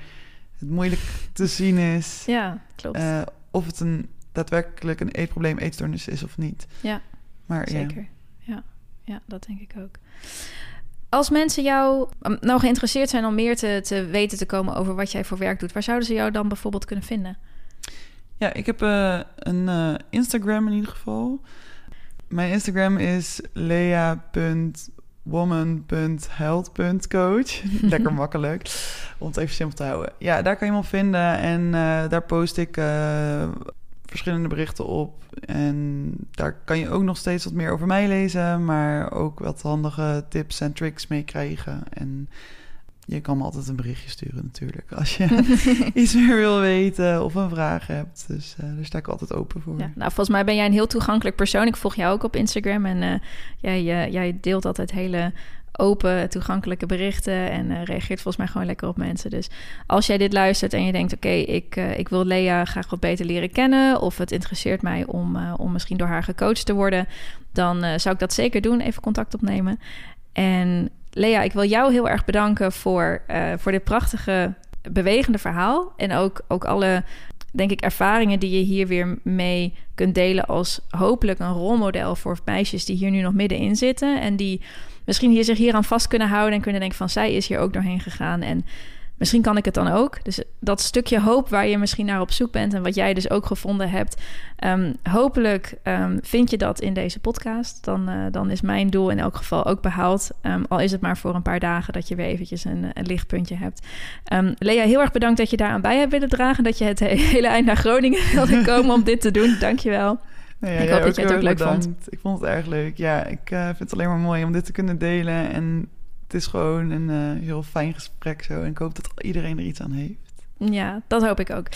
B: het moeilijk te zien is
A: Ja, klopt.
B: eh, of het een daadwerkelijk een eetprobleem, eetstoornis is of niet.
A: Ja,
B: maar.
A: Zeker. Ja. ja, dat denk ik ook. Als mensen jou um, nou geïnteresseerd zijn om meer te, te weten te komen over wat jij voor werk doet, waar zouden ze jou dan bijvoorbeeld kunnen vinden?
B: Ja, ik heb eh, een Instagram in ieder geval. Mijn Instagram is lea.woman.health.coach. Lekker makkelijk, om het even simpel te houden. Ja, daar kan je me op vinden en eh, daar post ik eh, verschillende berichten op. En daar kan je ook nog steeds wat meer over mij lezen, maar ook wat handige tips en tricks mee krijgen. En je kan me altijd een berichtje sturen natuurlijk, als je iets meer wil weten of een vraag hebt. Dus eh, daar sta ik altijd open voor.
A: Ja, nou, volgens mij ben jij een heel toegankelijk persoon. Ik volg jou ook op Instagram en eh, jij, eh, jij deelt altijd hele open, toegankelijke berichten en reageert volgens mij gewoon lekker op mensen. Dus als jij dit luistert en je denkt, oké, ik, ik wil Lea graag wat beter leren kennen of het interesseert mij om, om misschien door haar gecoacht te worden, dan zou ik dat zeker doen, even contact opnemen. En Lea, ik wil jou heel erg bedanken voor, eh, voor dit prachtige, bewegende verhaal. En ook, ook alle denk ik, ervaringen die je hier weer mee kunt delen als hopelijk een rolmodel voor meisjes die hier nu nog middenin zitten en die misschien hier zich hier aan vast kunnen houden en kunnen denken van zij is hier ook doorheen gegaan. En misschien kan ik het dan ook. Dus dat stukje hoop waar je misschien naar op zoek bent en wat jij dus ook gevonden hebt, um, hopelijk um, vind je dat in deze podcast. Dan, uh, dan is mijn doel in elk geval ook behaald. Um, al is het maar voor een paar dagen dat je weer eventjes een, een lichtpuntje hebt. Lea, heel erg bedankt dat je daar aan bij hebt willen dragen. Dat je het hele eind naar Groningen wilde komen om dit te doen. Dankjewel.
B: Nou ja, ik hoop dat je het ook leuk bedankt. vond. Ik vond het erg leuk. Ja, ik uh, vind het alleen maar mooi om dit te kunnen delen. En het is gewoon een uh, heel fijn gesprek zo. En ik hoop dat iedereen er iets aan heeft.
A: Ja, dat hoop ik ook.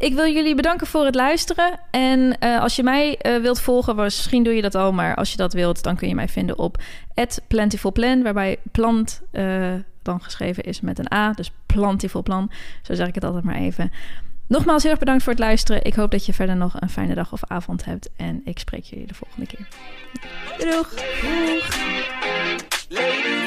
A: Ik wil jullie bedanken voor het luisteren. En uh, als je mij uh, wilt volgen, misschien doe je dat al, maar als je dat wilt, dan kun je mij vinden op @plentifulplan, waarbij plant uh, dan geschreven is met een A, dus plantifulplan. Zo zeg ik het altijd maar even. Nogmaals heel erg bedankt voor het luisteren. Ik hoop dat je verder nog een fijne dag of avond hebt. En ik spreek jullie de volgende keer. Doei doeg!
B: Doeg!